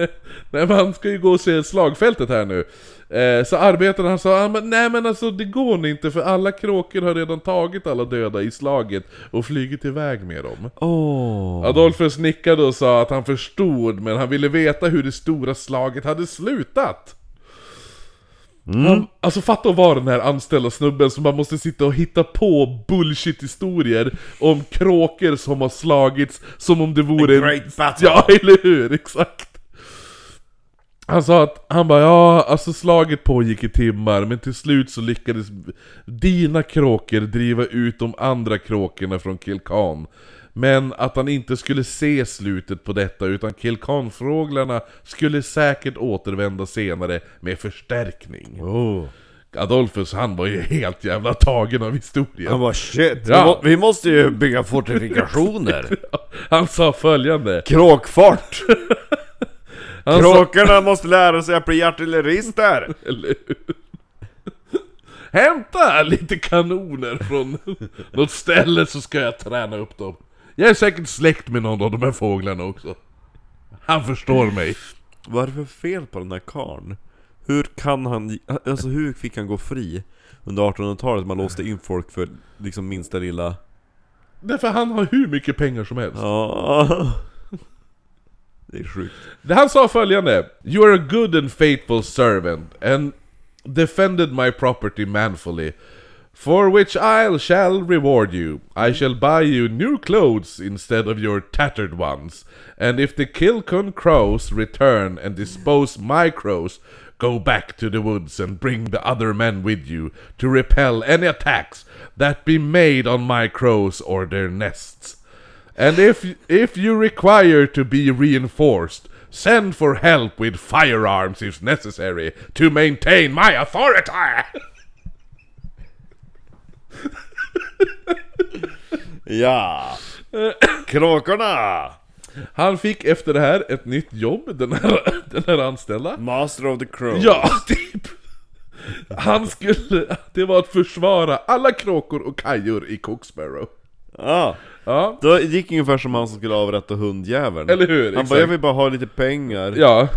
Nej men han ska ju gå och se slagfältet här nu. Eh, så arbetarna han sa, ah, men, nej men alltså det går inte för alla kråkor har redan tagit alla döda i slaget och flugit iväg med dem. Åh. Adolfus nickade och sa att han förstod men han ville veta hur det stora slaget hade slutat. Han, alltså fatta att vara den här anställda snubben som man måste sitta och hitta på bullshit-historier om kråkor som har slagits som om det vore A great battle. Ja, eller hur? Exakt! Han sa att, han bara ja, alltså slaget pågick i timmar men till slut så lyckades dina kråkor driva ut de andra kråkorna från Kilkan. Men att han inte skulle se slutet på detta utan Kilkanfåglarna skulle säkert återvända senare med förstärkning. Oh. Adolfus han var ju helt jävla tagen av historien. Han bara shit, Ja. vi, må, vi måste ju bygga fortifikationer. Han sa följande. Kråkfart! Sa, Kråkorna måste lära sig att bli artillerister! eller hur? Hämta lite kanoner från något ställe så ska jag träna upp dem. Jag är säkert släkt med någon av de här fåglarna också. Han förstår mig. Vad är det för fel på den här karln? Hur kan han, alltså hur fick han gå fri under 1800-talet? Man låste in folk för liksom minsta lilla... Därför han har hur mycket pengar som helst. Ja. Det är sjukt. Han sa följande You are a good and faithful servant and defended my property manfully For which I shall reward you. I shall buy you new clothes instead of your tattered ones. And if the Kilcon crows return and dispose my crows, go back to the woods and bring the other men with you to repel any attacks that be made on my crows or their nests. And if if you require to be reinforced, send for help with firearms if necessary to maintain my authority. Ja! Kråkorna! Han fick efter det här ett nytt jobb, den här, den här anställda. Master of the Crow. Ja, typ! Han skulle, det var att försvara alla kråkor och kajor i Cooksbarrow. Ja. Ja, Då gick ungefär som han som skulle avrätta hundjäveln. eller hur? Han Exakt. bara 'Jag vill bara ha lite pengar' Ja.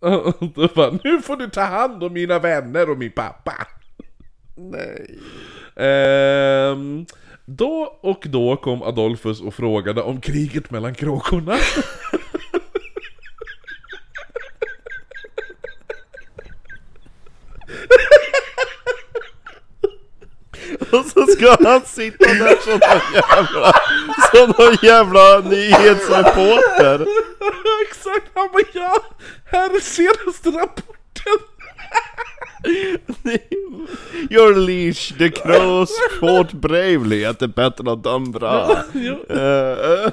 Och Då bara, nu får du ta hand om mina vänner och min pappa. Nej. Ehm, då och då kom Adolfus och frågade om kriget mellan kråkorna. Och så ska han sitta där som någon jävla, som någon jävla nyhetsreporter. Exakt, han bara ja, här är senaste rapporten. Your leash, the crows fought bravely at the battle of Dumbra uh,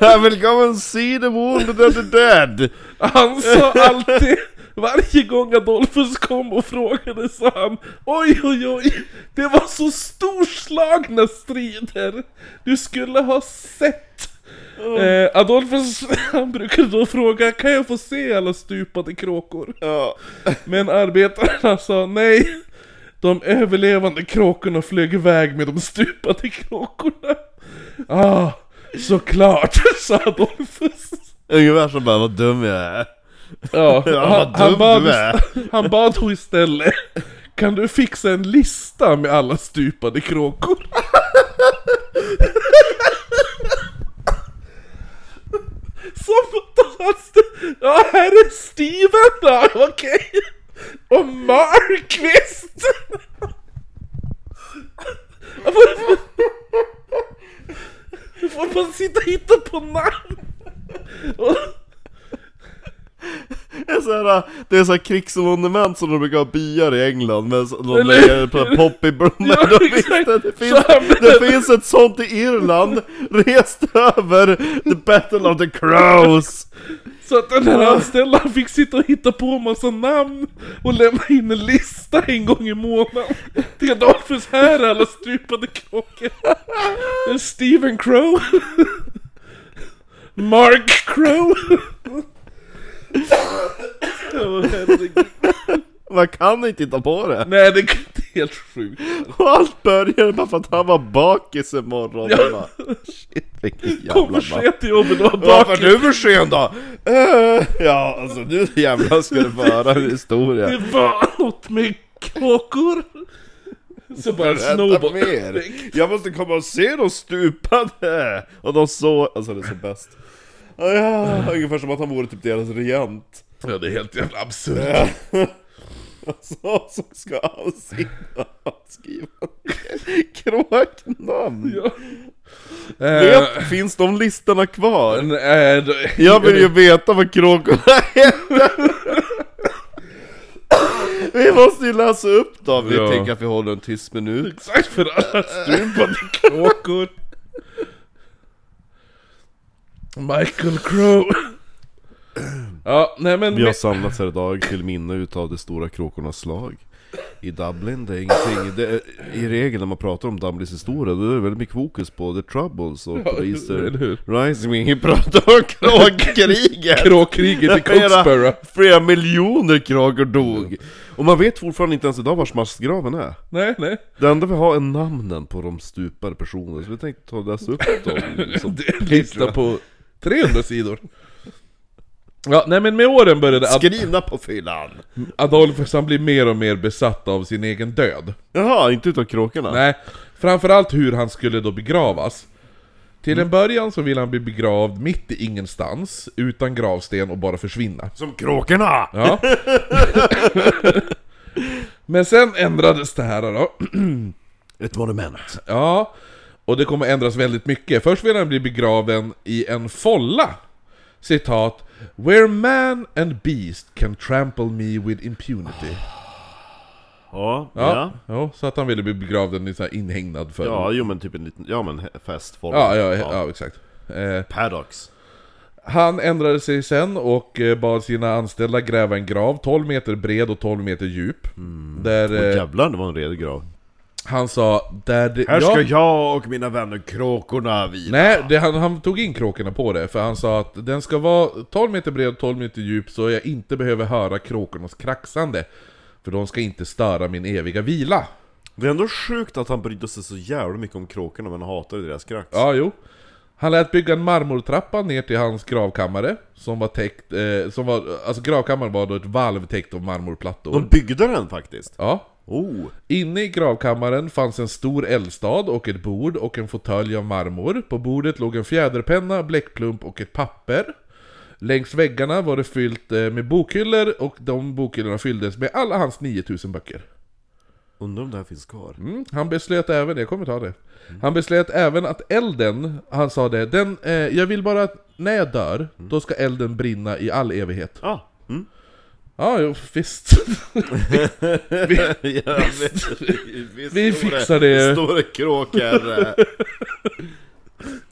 I will go and see the wounded and the dead. Han sa alltid, varje gång Adolfus kom och frågade sa han Oj oj oj, det var så storslagna strider. Du skulle ha sett. Eh, Adolfus, han brukade då fråga, kan jag få se alla stupade kråkor? Ja, Men arbetarna sa nej. De överlevande kråkorna flög iväg med de stupade kråkorna. Ah, såklart, sa Adolfus. ungefär som bara 'Vad dum jag är' Ja, han, han, bad, han bad då istället Kan du fixa en lista med alla stupade kråkor? Som att Ja, här är Steven då, okej. Och Markvist. Får- Får man sitta och hitta på namn? Och- Det är så här, det är så här krigsmonument som de brukar ha byar i England med de lägger på poppyblommor Ja, Då finns exakt. det, det, finns, det ett sånt i Irland, rest över the battle of the crows Så att den här anställda fick sitta och hitta på massa namn och lämna in en lista en gång i månaden till Adolfus här är alla. Det är Stephen Crow. Mark Crow. Man kan inte titta på det! Nej det är helt sjukt. Och allt började bara för att han var bakis en morgon Ja. Bara, Shit vilken jävla Kom för sent till jobbet och var Varför bakis. du för sen då? Eh, ja alltså nu jävlar ska du få höra en historia Det var något med kråkor. Så bara mer! Jag måste komma och se dem stupade! Och de så, alltså det är så bäst ungefär som att han vore typ deras regent Ja det är helt jävla absurt. Ja. Så, ska han sitta och skriva kråknamn Ja. Vet, Finns de listorna kvar? Nej, det- Jag vill ju veta vad kråkorna heter! Vi måste ju läsa upp då, vi Ja. tänker att vi håller en tyst minut Exakt för alla stupade kråkor. Michael Crow. Ja, nej men... Vi har samlats här idag till minne utav de stora kråkornas slag I Dublin, det är ingenting, det är, i regel när man pratar om Dublins historia då är det väldigt mycket fokus på the troubles och Ja, poliser? Rising, men ingen pratar om kråkkriget! Kråkkriget i Cokesbury. Flera miljoner kråkor dog! Och man vet fortfarande inte ens idag var massgraven är Nej, nej. Det enda vi har är namnen på de stupade personerna, så vi tänkte ta och läsa upp dem lista på 300 sidor. Ja, nej men med åren började Ad Skrivna på fyllan! Adolfus han bli mer och mer besatt av sin egen död. Jaha, inte utav kråkorna? Nej, framförallt hur han skulle då begravas. Till en början så ville han bli begravd mitt i ingenstans, utan gravsten och bara försvinna. Som kråkorna! Ja. Men sen ändrades det här då. Ett monument. Ja, och det kommer ändras väldigt mycket. Först vill han bli begraven i en folla. Citat. Where man and beast can trample me with impunity. Ja, Ja, ja. ja. så att han ville bli begravd i en sån här inhägnad för... Ja, jo men typ en liten, ja men festform. ja, ja, ja, exakt. Eh, Paddocks. han ändrade sig sen och eh, bad sina anställda gräva en grav 12 meter bred och 12 meter djup. Där Åh eh, jävlar, det var en redig grav. Han sa... Där Här ska ja, jag och mina vänner kråkorna vila. Nej, det, han, han tog in kråkorna på det, för han sa att den ska vara 12 meter bred och 12 meter djup så jag inte behöver höra kråkornas kraxande. För de ska inte störa min eviga vila. Det är ändå sjukt att han brydde sig så jävla mycket om kråkorna men hatade deras krax. Ja, jo. Han lät bygga en marmortrappa ner till hans gravkammare, som var täckt, eh, som var, alltså gravkammaren var då ett valv täckt av marmorplattor. De byggde den faktiskt. Ja. Oh. Inne i gravkammaren fanns en stor eldstad och ett bord och en fåtölj av marmor. På bordet låg en fjäderpenna, bläckplump och ett papper. Längs väggarna var det fyllt eh, med bokhyllor och de bokhyllorna fylldes med alla hans 9000 böcker. Undrar om det här finns kvar. Mm, han beslöt även, jag kommer ta det. Han beslöt även att elden, han sa det, den, eh, jag vill bara att när jag dör, då ska elden brinna i all evighet. Ah. Mm. Ja, jo, visst. ja, vi, Vi fixar det. Stora kråkor.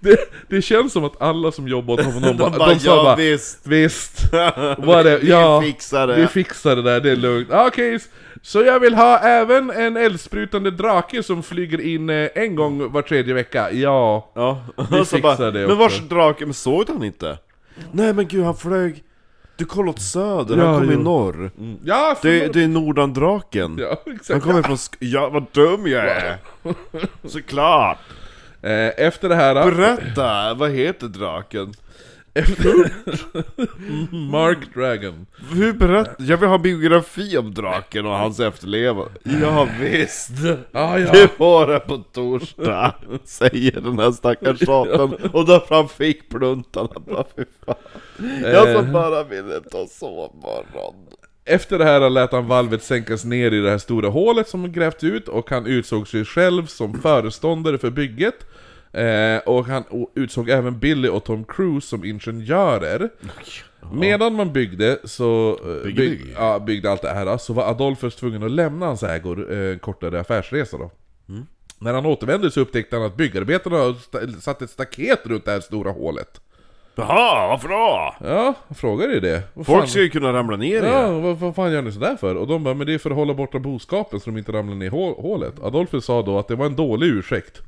Det, det känns som att alla som jobbar åt honom, De bara, bara, de sa ja bara visst. Visst, Vad det? vi Ja, fixar det. vi fixar det där, det är lugnt. Ah, Okej, så jag vill ha även en eldsprutande drake som flyger in eh, en gång var tredje vecka. Ja. Ja, Vi fixar det Men också. vars drake, men såg du han inte? Nej men gud, han flög... Du kollade åt söder, Ja, han kom i norr. Ja, Det, det är Nordandraken. Ja, Han kommer från Sk- Ja, vad dum jag är! Såklart! Eh, efter det här... Berätta, vad heter draken? Efter... Mark Dragon. Hur berättar? Jag vill ha biografi om draken och hans efterlevare. Ja visst! Ah, ja. Det var det på torsdag, säger den här stackars satan Och där fram fick pluntarna, bara fy fan Jag som Eh. bara ville ta sovmorgon Efter det här lät han valvet sänkas ner i det här stora hålet som grävt ut och han utsåg sig själv som föreståndare för bygget. Eh, och han utsåg även Billy och Tom Cruise som ingenjörer. Medan man byggde så... eh, Bygge, bygg, ja, byggde allt det här så var Adolfus tvungen att lämna hans ägor eh, en kortare affärsresa då. Mm. När han återvände så upptäckte han att sta- satt ett staket runt det här stora hålet. Jaha, varför då? Ja, jag frågade ju det. Vad Folk fan- ska ju kunna ramla ner i Ja, vad, vad fan gör ni sådär för? Och de bara, men det är för att hålla borta boskapen så de inte ramlar ner i hå- hålet. Adolfus sa då att det var en dålig ursäkt.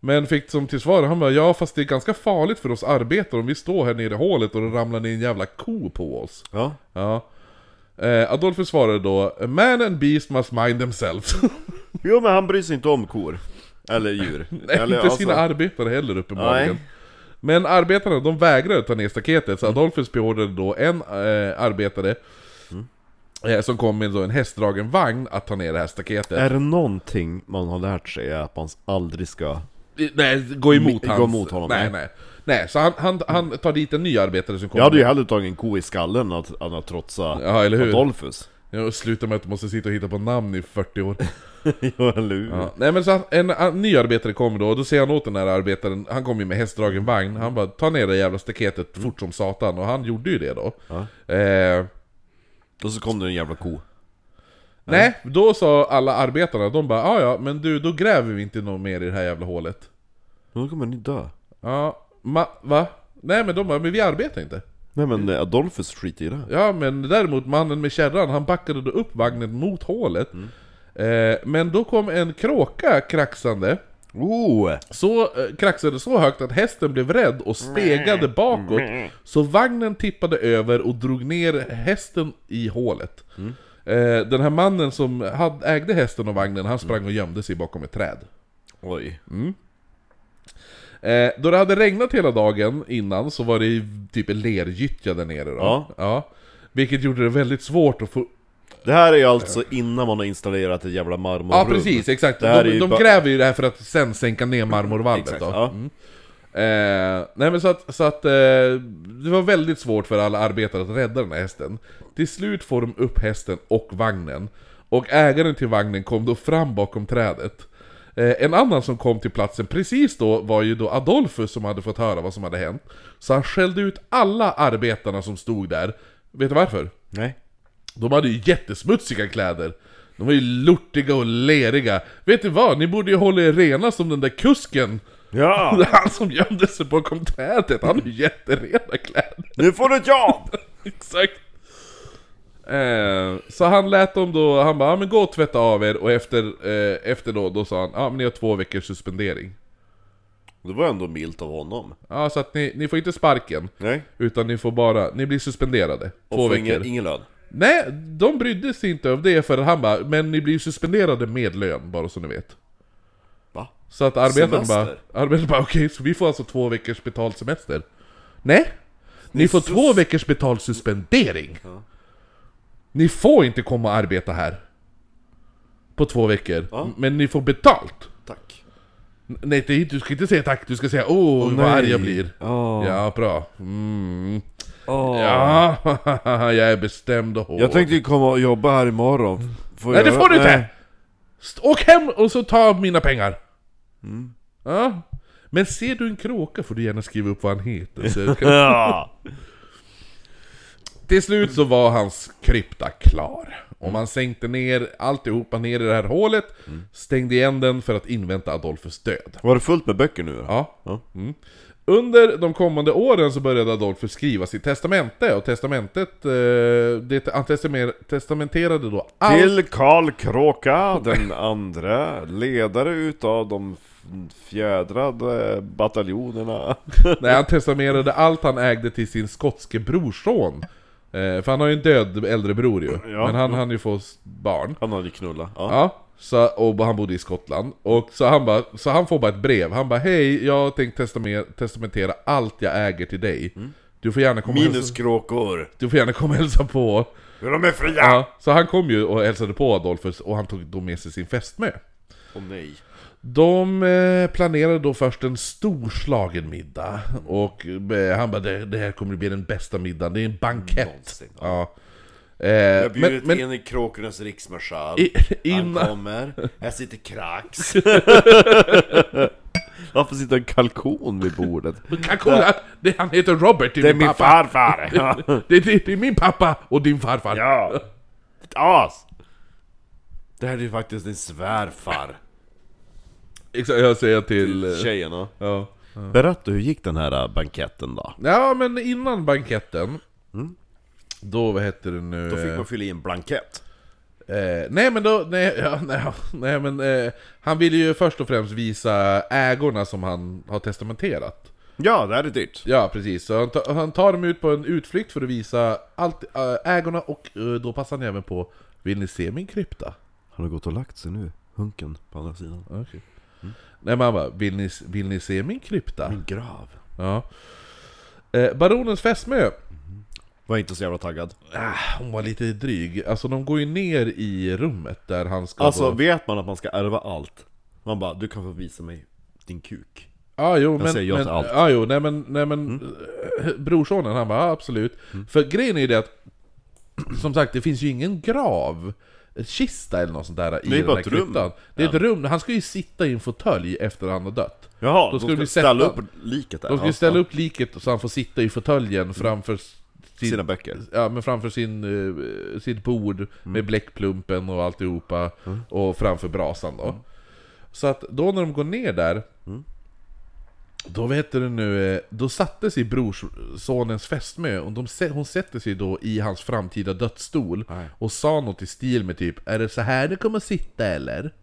Men fick som till svar, han bara, ja fast det är ganska farligt för oss arbetare om vi står här nere i hålet och det ramlar ner en jävla ko på oss. Ja. Ja. Eh, Adolfus svarade då, man and beast must mind themselves. Jo men han bryr sig inte om kor. Eller djur. Eller, inte sina arbetare heller uppenbarligen. Nej. Men arbetarna, de vägrade ta ner staketet, så Adolfus beordrade då en eh, arbetare eh, som kom med då en hästdragen vagn att ta ner det här staketet. Är det någonting man har lärt sig är att man aldrig ska... Nej, gå emot Gå hans... emot honom, nej, nej. nej. Nej, så han, han, han tar dit en ny arbetare som kommer... Jag hade ju hellre tagit en ko i skallen än att, att trotsa Ja, eller hur? Adolfus. Jag slutar med att du måste sitta och hitta på namn i 40 år. ja, eller hur? Ja. Nej men så han- en, en ny arbetare kommer då, och då säger han åt den här arbetaren, han kom ju med hästdragen vagn, han bara ta ner det jävla staketet fort som satan, och han gjorde ju det då. Ja. Eh, Och så kom det en jävla ko. Nej, då sa alla arbetarna, de bara "Ah, ja men du, då gräver vi inte något mer i det här jävla hålet. Men då kommer ni dö. Ja, ma, va? Nej men de bara, men vi arbetar inte. Nej men eh, Adolfus skiter i det. Ja men däremot mannen med kärran, han backade då upp vagnen mot hålet. Eh, men då kom en kråka kraxande, Oh! så eh, kraxade så högt att hästen blev rädd och stegade bakåt. Så vagnen tippade över och drog ner hästen i hålet. Eh, den här mannen som hade, ägde hästen och vagnen, han sprang och gömde sig bakom ett träd. Oj. Eh, då det hade regnat hela dagen innan så var det typ en lergyttja där nere då. Ja. Vilket gjorde det väldigt svårt att få... Det här är ju alltså innan man har installerat ett jävla marmorrum. Ja precis, exakt. De, de gräver ju det här för att sen sänka ner marmorvalvet Exakt, då. ja. Eh, nej men så att, så att eh, det var väldigt svårt för alla arbetare att rädda den här hästen. Till slut får de upp hästen och vagnen. Och ägaren till vagnen kom då fram bakom trädet. Eh, en annan som kom till platsen precis då var ju då Adolfus som hade fått höra vad som hade hänt. Så han skällde ut alla arbetarna som stod där. Vet du varför? Nej. De hade ju jättesmutsiga kläder. De var ju lortiga och leriga. Vet du vad? Ni borde ju hålla er rena som den där kusken. Ja! Han som gömde sig bakom trädet, han har ju jätterena kläder. Nu får du ett jobb! Exakt. Eh, så han lät dem då, han bara ja, men gå och tvätta av er och efter, eh, efter då, då sa han ja men ni har två veckors suspendering. Det var ändå milt av honom. Ja så att ni, ni får inte sparken. Nej. Utan ni får bara, ni blir suspenderade. Och Två får veckor. ingen, ingen lön. Nej, de brydde sig inte av det för han bara, men ni blir suspenderade med lön, bara så ni vet. Så att arbetarna bara, Semester? arbetarna bara okej, så vi får alltså två veckors betald semester? Nej! Ni får sus- två veckors betald suspendering! Ni får inte komma och arbeta här! På två veckor, Ja. men ni får betalt! Tack. N- Nej, det är, inte- du ska inte säga tack, du ska säga åh, vad nej. arg jag blir! Åh. Ja, bra. Mm. Åh. Ja, jag är bestämd och hård. Jag tänkte ju komma och jobba här imorgon. Får Nej det får du inte! St- Åk hem och så ta mina pengar! Mm. Ja. Men ser du en kråka får du gärna skriva upp vad han heter. Så Ja. Till slut så var hans krypta klar. Och man sänkte ner alltihopa ner i det här hålet, stängde igen den för att invänta Adolfus död. Var det fullt med böcker nu då? Ja. Ja. Mm. Under de kommande åren så började Adolfus skriva sitt testamente, och testamentet, eh, det, han testamenterade då allt Till Karl Kråka, den andra ledare utav de fjädrade bataljonerna. Nej, han testamerade allt han ägde till sin skotske brorson. Eh, för han har ju en död äldre bror ju. Ja. Men han hann ju få barn. Han hade knulla. Ja. Ja, så, och han bodde i Skottland. Och så han, bara, så han får bara ett brev. Han bara Hej, jag har tänkt testamer- testamentera allt jag äger till dig. Du får gärna komma Minus hälsa, kråkor. du får gärna komma och hälsa på. De är fria! Ja, så han kom ju och hälsade på Adolfus och han tog då med sig sin fästmö. Åh nej. De eh, planerade då först en storslagen middag och eh, han bara det, det här kommer att bli den bästa middagen, det är en bankett. Någonsin, Ja. Eh, Jag bjudit men in i Kråkornas riksmarschall. i, Han innan, kommer. Här sitter Krax. Varför sitter en kalkon vid bordet? kan kolla, det, han heter Robert, det är, Det är min min pappa. farfar! Ja. Det, det, det är min pappa och din farfar. ja. Ett as! Det här är ju faktiskt din svärfar. Exakt, jag säger till... eh, Tjejerna. Ja. Berätta, hur gick den här äh, banketten då? Ja, men innan banketten, då vad heter det nu? Mm. Då fick man fylla i en blankett. Eh, nej men då, nej, ja, nej, nej men eh, han ville ju först och främst visa ägorna som han har testamenterat. Ja, det här är dyrt. Ja precis, så han, ta, han tar dem ut på en utflykt för att visa allt, ägorna och eh, då passar han även på Vill ni se min krypta? Han har gått och lagt sig nu, hunken på andra sidan. Okay. Nej men han bara, vill ni, vill ni se min krypta? Min grav. Ja. Eh, baronens fästmö, Var inte så jävla taggad. ah, hon var lite dryg. Alltså de går ju ner i rummet där han ska Alltså, då... vet man att man ska ärva allt? Man bara, du kan få visa mig din kuk. Ja, jo, men, säger ja men, till allt. ja, jo, nej men, nej, men eh, brorsonen han bara, ja, absolut. För grejen är ju det att, som sagt, det finns ju ingen grav, kista eller något sånt där i Det är den ett rum. kryptan. Det är ett rum, han ska ju sitta i en fåtölj efter han har dött. Jaha, Då ska ska vi du sätta- ställa upp liket där. De ska ju ställa upp liket så han får sitta i fåtöljen framför sin, sina böcker. Ja, men framför sin, uh, sitt bord med bläckplumpen och alltihopa och framför brasan då. Så att då när de går ner där Då vet du nu, eh, då satte sig brorsonens fästmö och de, hon sätter sig då i hans framtida dödsstol Nej. och sa något i stil med typ Är det så här du kommer sitta eller?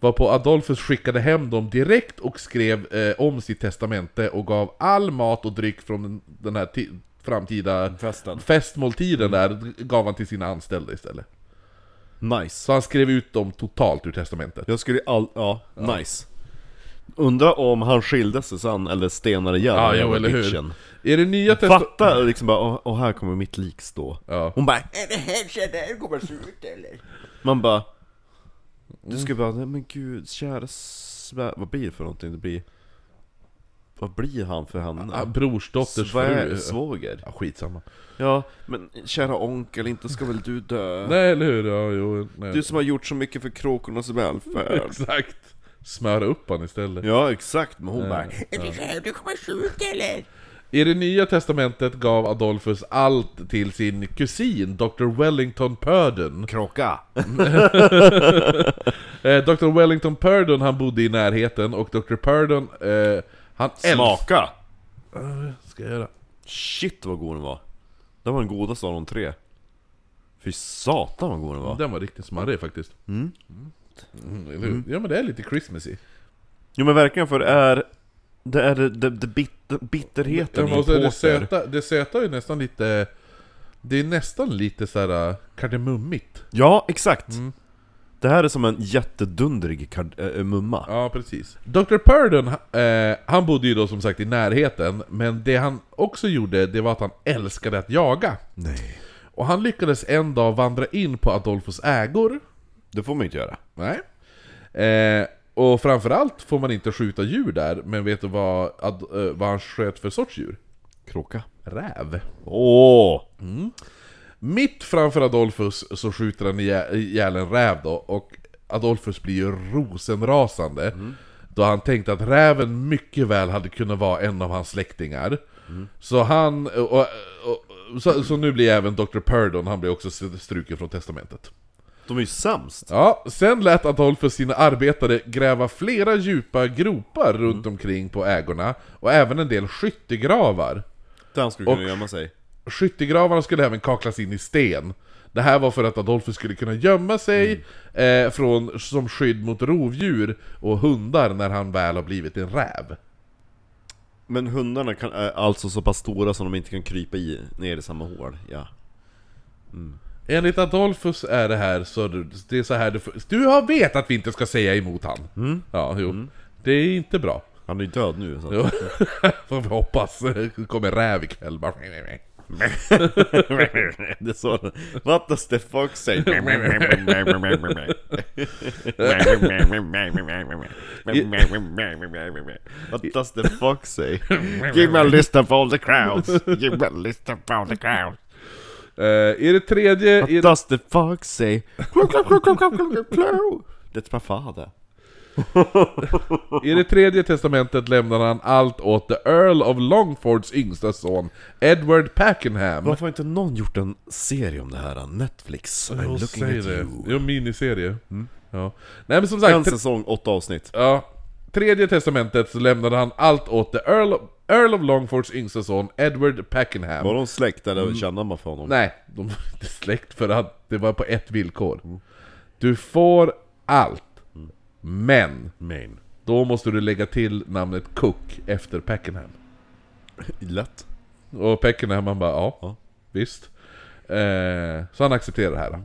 Varpå Adolfus skickade hem dem direkt och skrev eh, om sitt testamente och gav all mat och dryck från den, den här ti- framtida Festen. festmåltiden där, gav han till sina anställda istället. Nice. Så han skrev ut dem totalt ur testamentet. Jag skulle all... Ja, nice. Undra om han skilde sig sen, eller stenade ihjäl Ja, jo, eller hur? I det nya testamentet... Fatta liksom bara, åh, åh, här kommer mitt lik stå. Ja. Hon bara, Är det här så där kommer se ut eller? man bara Du ska bara, nej men gud, kära svär... Vad blir det för någonting? Det blir... Vad blir han för henne? Ja, brorsdotters Svär, fru. svåger? Ja, skitsamma. Ja, men kära onkel, inte ska väl du dö? Nej, eller hur? Ja, jo, nej. Du som har gjort så mycket för kråkornas välfärd Exakt. Smöra upp han istället. Ja, exakt, men hon bara Är det så här du kommer se ut eller? I det nya testamentet gav Adolfus allt till sin kusin, Dr. Wellington Purdon. Kråka! Eh, Dr. Wellington Purdon, han bodde i närheten och Dr. Purdon, eh, han älskade... Smaka! Ska jag göra? Shit vad god den var Det var den godaste av de tre Fy satan vad god den var Den var riktigt smarrig faktiskt. Mm. Mm, hur? Ja men det är lite Christmassy. Jo men verkligen för det är Det är det, det, det bitter, bitterheten Ja, i och så är det, söta, det söta är ju nästan lite... Det är nästan lite såhär kardemummigt. Ja, exakt! Mm. Det här är som en jättedundrig kard- äh, mumma Ja, precis. Dr. Purdon, eh, han bodde ju då som sagt i närheten, men det han också gjorde, det var att han älskade att jaga. Nej Och han lyckades en dag vandra in på Adolfos ägor. Det får man inte göra Nej. Eh, och framförallt får man inte skjuta djur där, men vet du vad, ad, eh, vad han sköt för sorts djur? Kråka Räv. Åh! Mitt framför Adolfus så skjuter han ihjä- ihjäl en räv då, och Adolfus blir ju rosenrasande. Då han tänkte att räven mycket väl hade kunnat vara en av hans släktingar. Så han... Och, och, och, så, så nu blir även Dr. Purdon, han blir också struken från testamentet. De är ju sämst! Ja, sen lät Adolfus sina arbetare gräva flera djupa gropar runt omkring på ägorna, och även en del skyttegravar. Där han skulle kunna Och- gömma sig Skyttegravarna skulle även kaklas in i sten. Det här var för att Adolfus skulle kunna gömma sig eh, från, som skydd mot rovdjur och hundar när han väl har blivit en räv. Men hundarna kan, är alltså så pass stora som de inte kan krypa i, ner i samma hål, ja Enligt Adolfus är det här så det är så här det, Du har vet att vi inte ska säga emot han. Ja, jo. Det är inte bra. Han är ju död nu så. Får vi hoppas. Det kommer räv ikväll bara. det är så What does the fox say? What does the fox say? Give me a list of all the crowds Give me a list of all the crowds Eh, I det tredje... I What does the fox say? That's my father I det tredje testamentet lämnar han allt åt the Earl of Longfords yngsta son, Edward Packenham. Varför har inte någon gjort en serie om det här? Netflix I'm Jag looking at det. you Jo, miniserie. Ja. Nej men som sagt, En säsong, åtta avsnitt ja. tredje testamentet så lämnade han allt åt the Earl Earl of Longfords yngsta son Edward Packenham. Var de släkt eller kände man för honom? Nej, de var inte släkt för att det var på ett villkor. Du får allt, men Men. då måste du lägga till namnet Cook efter Packenham. Lätt. Och Packenham han bara ja, Ja. visst. Eh, så han accepterar det här.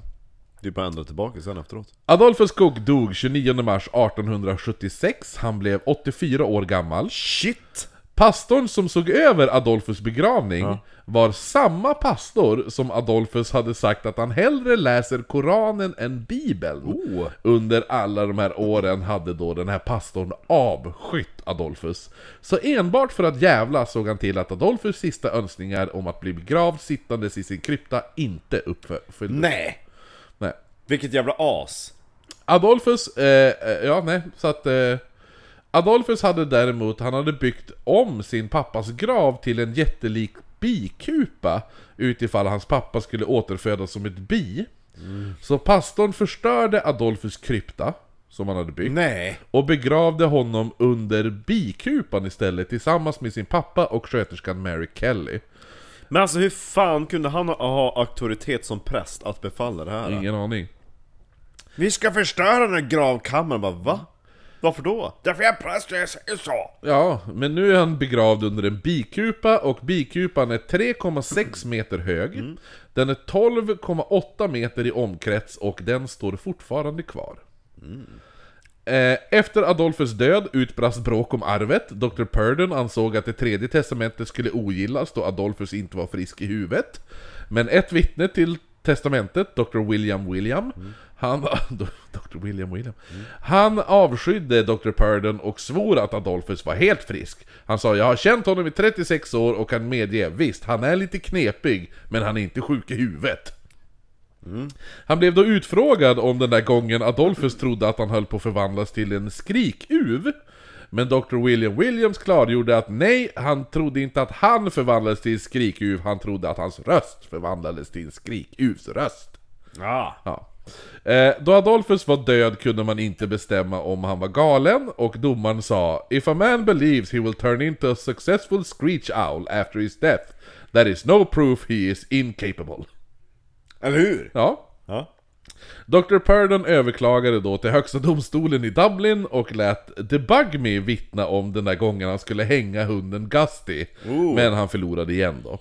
Det är bara ändra tillbaka sen efteråt. Adolphus Cook dog 29 mars 1876, han blev 84 år gammal. Shit! Pastorn som såg över Adolfus begravning var samma pastor som Adolfus hade sagt att han hellre läser Koranen än Bibeln. Oh. Under alla de här åren hade då den här pastorn avskytt Adolfus. Så enbart för att jävla såg han till att Adolfus sista önskningar om att bli begravd sittandes i sin krypta inte uppfylldes. Nej! Nej. Vilket jävla as! Adolfus, eh, eh, ja nej, så att... Eh, Adolfus hade däremot, han hade byggt om sin pappas grav till en jättelik bikupa utifall hans pappa skulle återfödas som ett bi. Så pastorn förstörde Adolfus krypta, som han hade byggt, Nej! och begravde honom under bikupan istället tillsammans med sin pappa och sköterskan Mary Kelly. Men alltså hur fan kunde han ha- ha auktoritet som präst att befalla det här? Ingen aning. Vi ska förstöra den här gravkammaren, bara va? Varför då? Därför jag präst jag säger så. Ja, men nu är han begravd under en bikupa och bikupan är 3,6 meter hög. Den är 12,8 meter i omkrets och den står fortfarande kvar. Eh, Efter Adolfus död utbrast bråk om arvet. Dr. Purdon ansåg att det tredje testamentet skulle ogillas då Adolfus inte var frisk i huvudet. Men ett vittne till testamentet, Dr. William William, han... Dr. William William. Han avskydde Dr. Purdon och svor att Adolfus var helt frisk. Han sa 'Jag har känt honom i 36 år och kan medge, visst, han är lite knepig, men han är inte sjuk i huvudet' Han blev då utfrågad om den där gången Adolfus trodde att han höll på att förvandlas till en skrikuv. Men Dr. William Williams klargjorde att nej, han trodde inte att han förvandlades till en skrikuv, han trodde att hans röst förvandlades till en skrikuvs röst. Ja. Ja. Eh, då Adolfus var död kunde man inte bestämma om han var galen, och domaren sa If a man believes he will turn into a successful screech owl after his death, that is no proof he is incapable. Eller hur? Ja, Ja. Dr. Purdon överklagade då till Högsta domstolen i Dublin och lät The Bug Me vittna om den där gången han skulle hänga hunden Gusty. Oh. Men han förlorade igen då.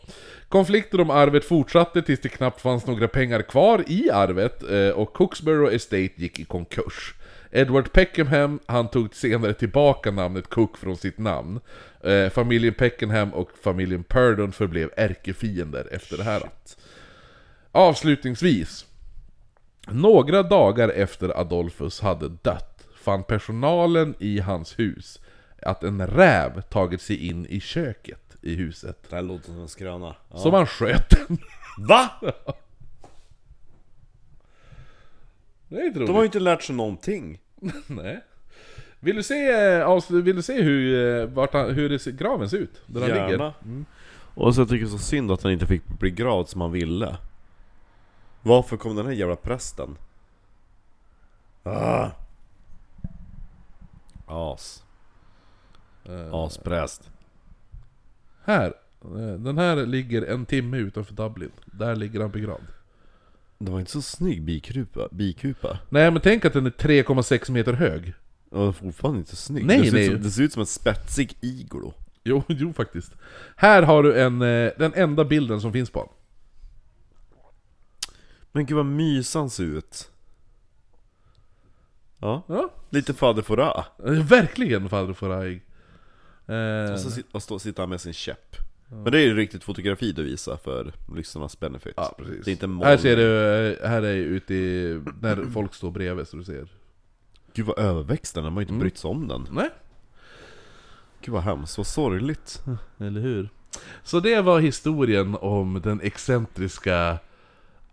Konflikten om arvet fortsatte tills det knappt fanns några pengar kvar i arvet eh, och Cooksborough Estate gick i konkurs. Edward Peckham, han tog senare tillbaka namnet Cook från sitt namn. Eh, familjen Peckham och familjen Purdon förblev ärkefiender efter det här. Avslutningsvis. Några dagar efter Adolfus hade dött fann personalen i hans hus att en räv tagit sig in i köket i huset. Det här låter som en skröna. Ja. Så man sköt den. Va? Det är inte De har ju roligt. inte lärt sig någonting. Nej. Vill du se, eh, vill du se hur, eh, vart han, hur det graven ser ut? Där han ligger? Gärna. Och så jag tycker det är så synd att han inte fick bli gravd som han ville. Varför kom den här jävla prästen? Ah. As. Aspräst. Här. eh, Den här ligger en timme utanför Dublin. Där ligger han begravd. Det var inte så snygg bikupa. bikupa. Nej men tänk att den är 3,6 meter hög. Den är fortfarande inte så snygg. Nej, det, ser nej. Ut som, det ser ut som en spetsig iglo. Jo, jo faktiskt. Här har du en, eh, den enda bilden som finns på honom. Men gud vad mysig han ser ut. Ja, Ja, lite fader Fouras. verkligen Fader Foraig. Eh, Och så sit- och stå, sitter han med sin käpp. Men det är ju riktigt fotografi du visar för lyssnarnas benefit. ja, precis. Det är inte en här ser du, eh, här är ute i, när folk står bredvid så du ser. Gud vad överväxt den, de har ju inte Mm. brytt sig om den. Nej, Gud vad hemskt, vad sorgligt. eller hur? Så det var historien om den excentriska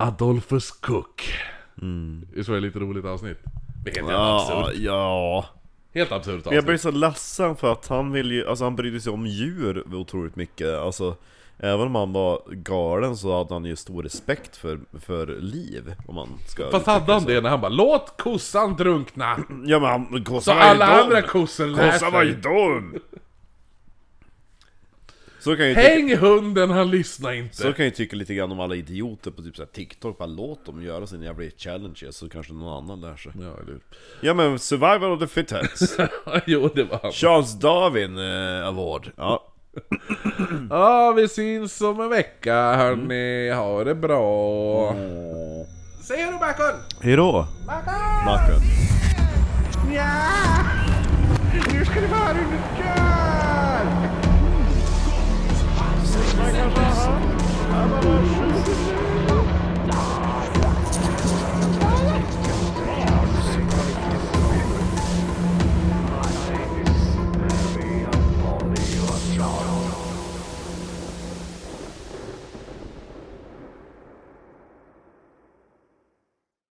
Adolphus Cook. Mm. Det var ett lite roligt avsnitt. Vilket jävla Ja, absurt. ja. Helt absurt Men jag blir avsnitt. så ledsen för att han vill ju, alltså han brydde sig om djur otroligt mycket. Alltså, Även om han var galen så hade han ju stor respekt för, för liv, om man ska Fast hade han det när han bara 'Låt kossan drunkna' Ja men han, Så kossan var ju alla dum! andra kossor lär Kossan var ju dum! Så kan jag ju Häng hunden, han lyssnar inte. Så kan jag ju tycka lite grann om alla idioter på typ så här TikTok, bara låt dem göra sin jävla challenges så kanske någon annan lär sig. Ja, eller hur? Ja men survival of the fittest. Jo, det var han. Charles Darwin eh, Award. Ja, Ja, vi syns om en vecka hörni, ha det bra. Säger du Bacon? hejdå! Bacon! Mackan Ja! Nu ska det vara under Thank you.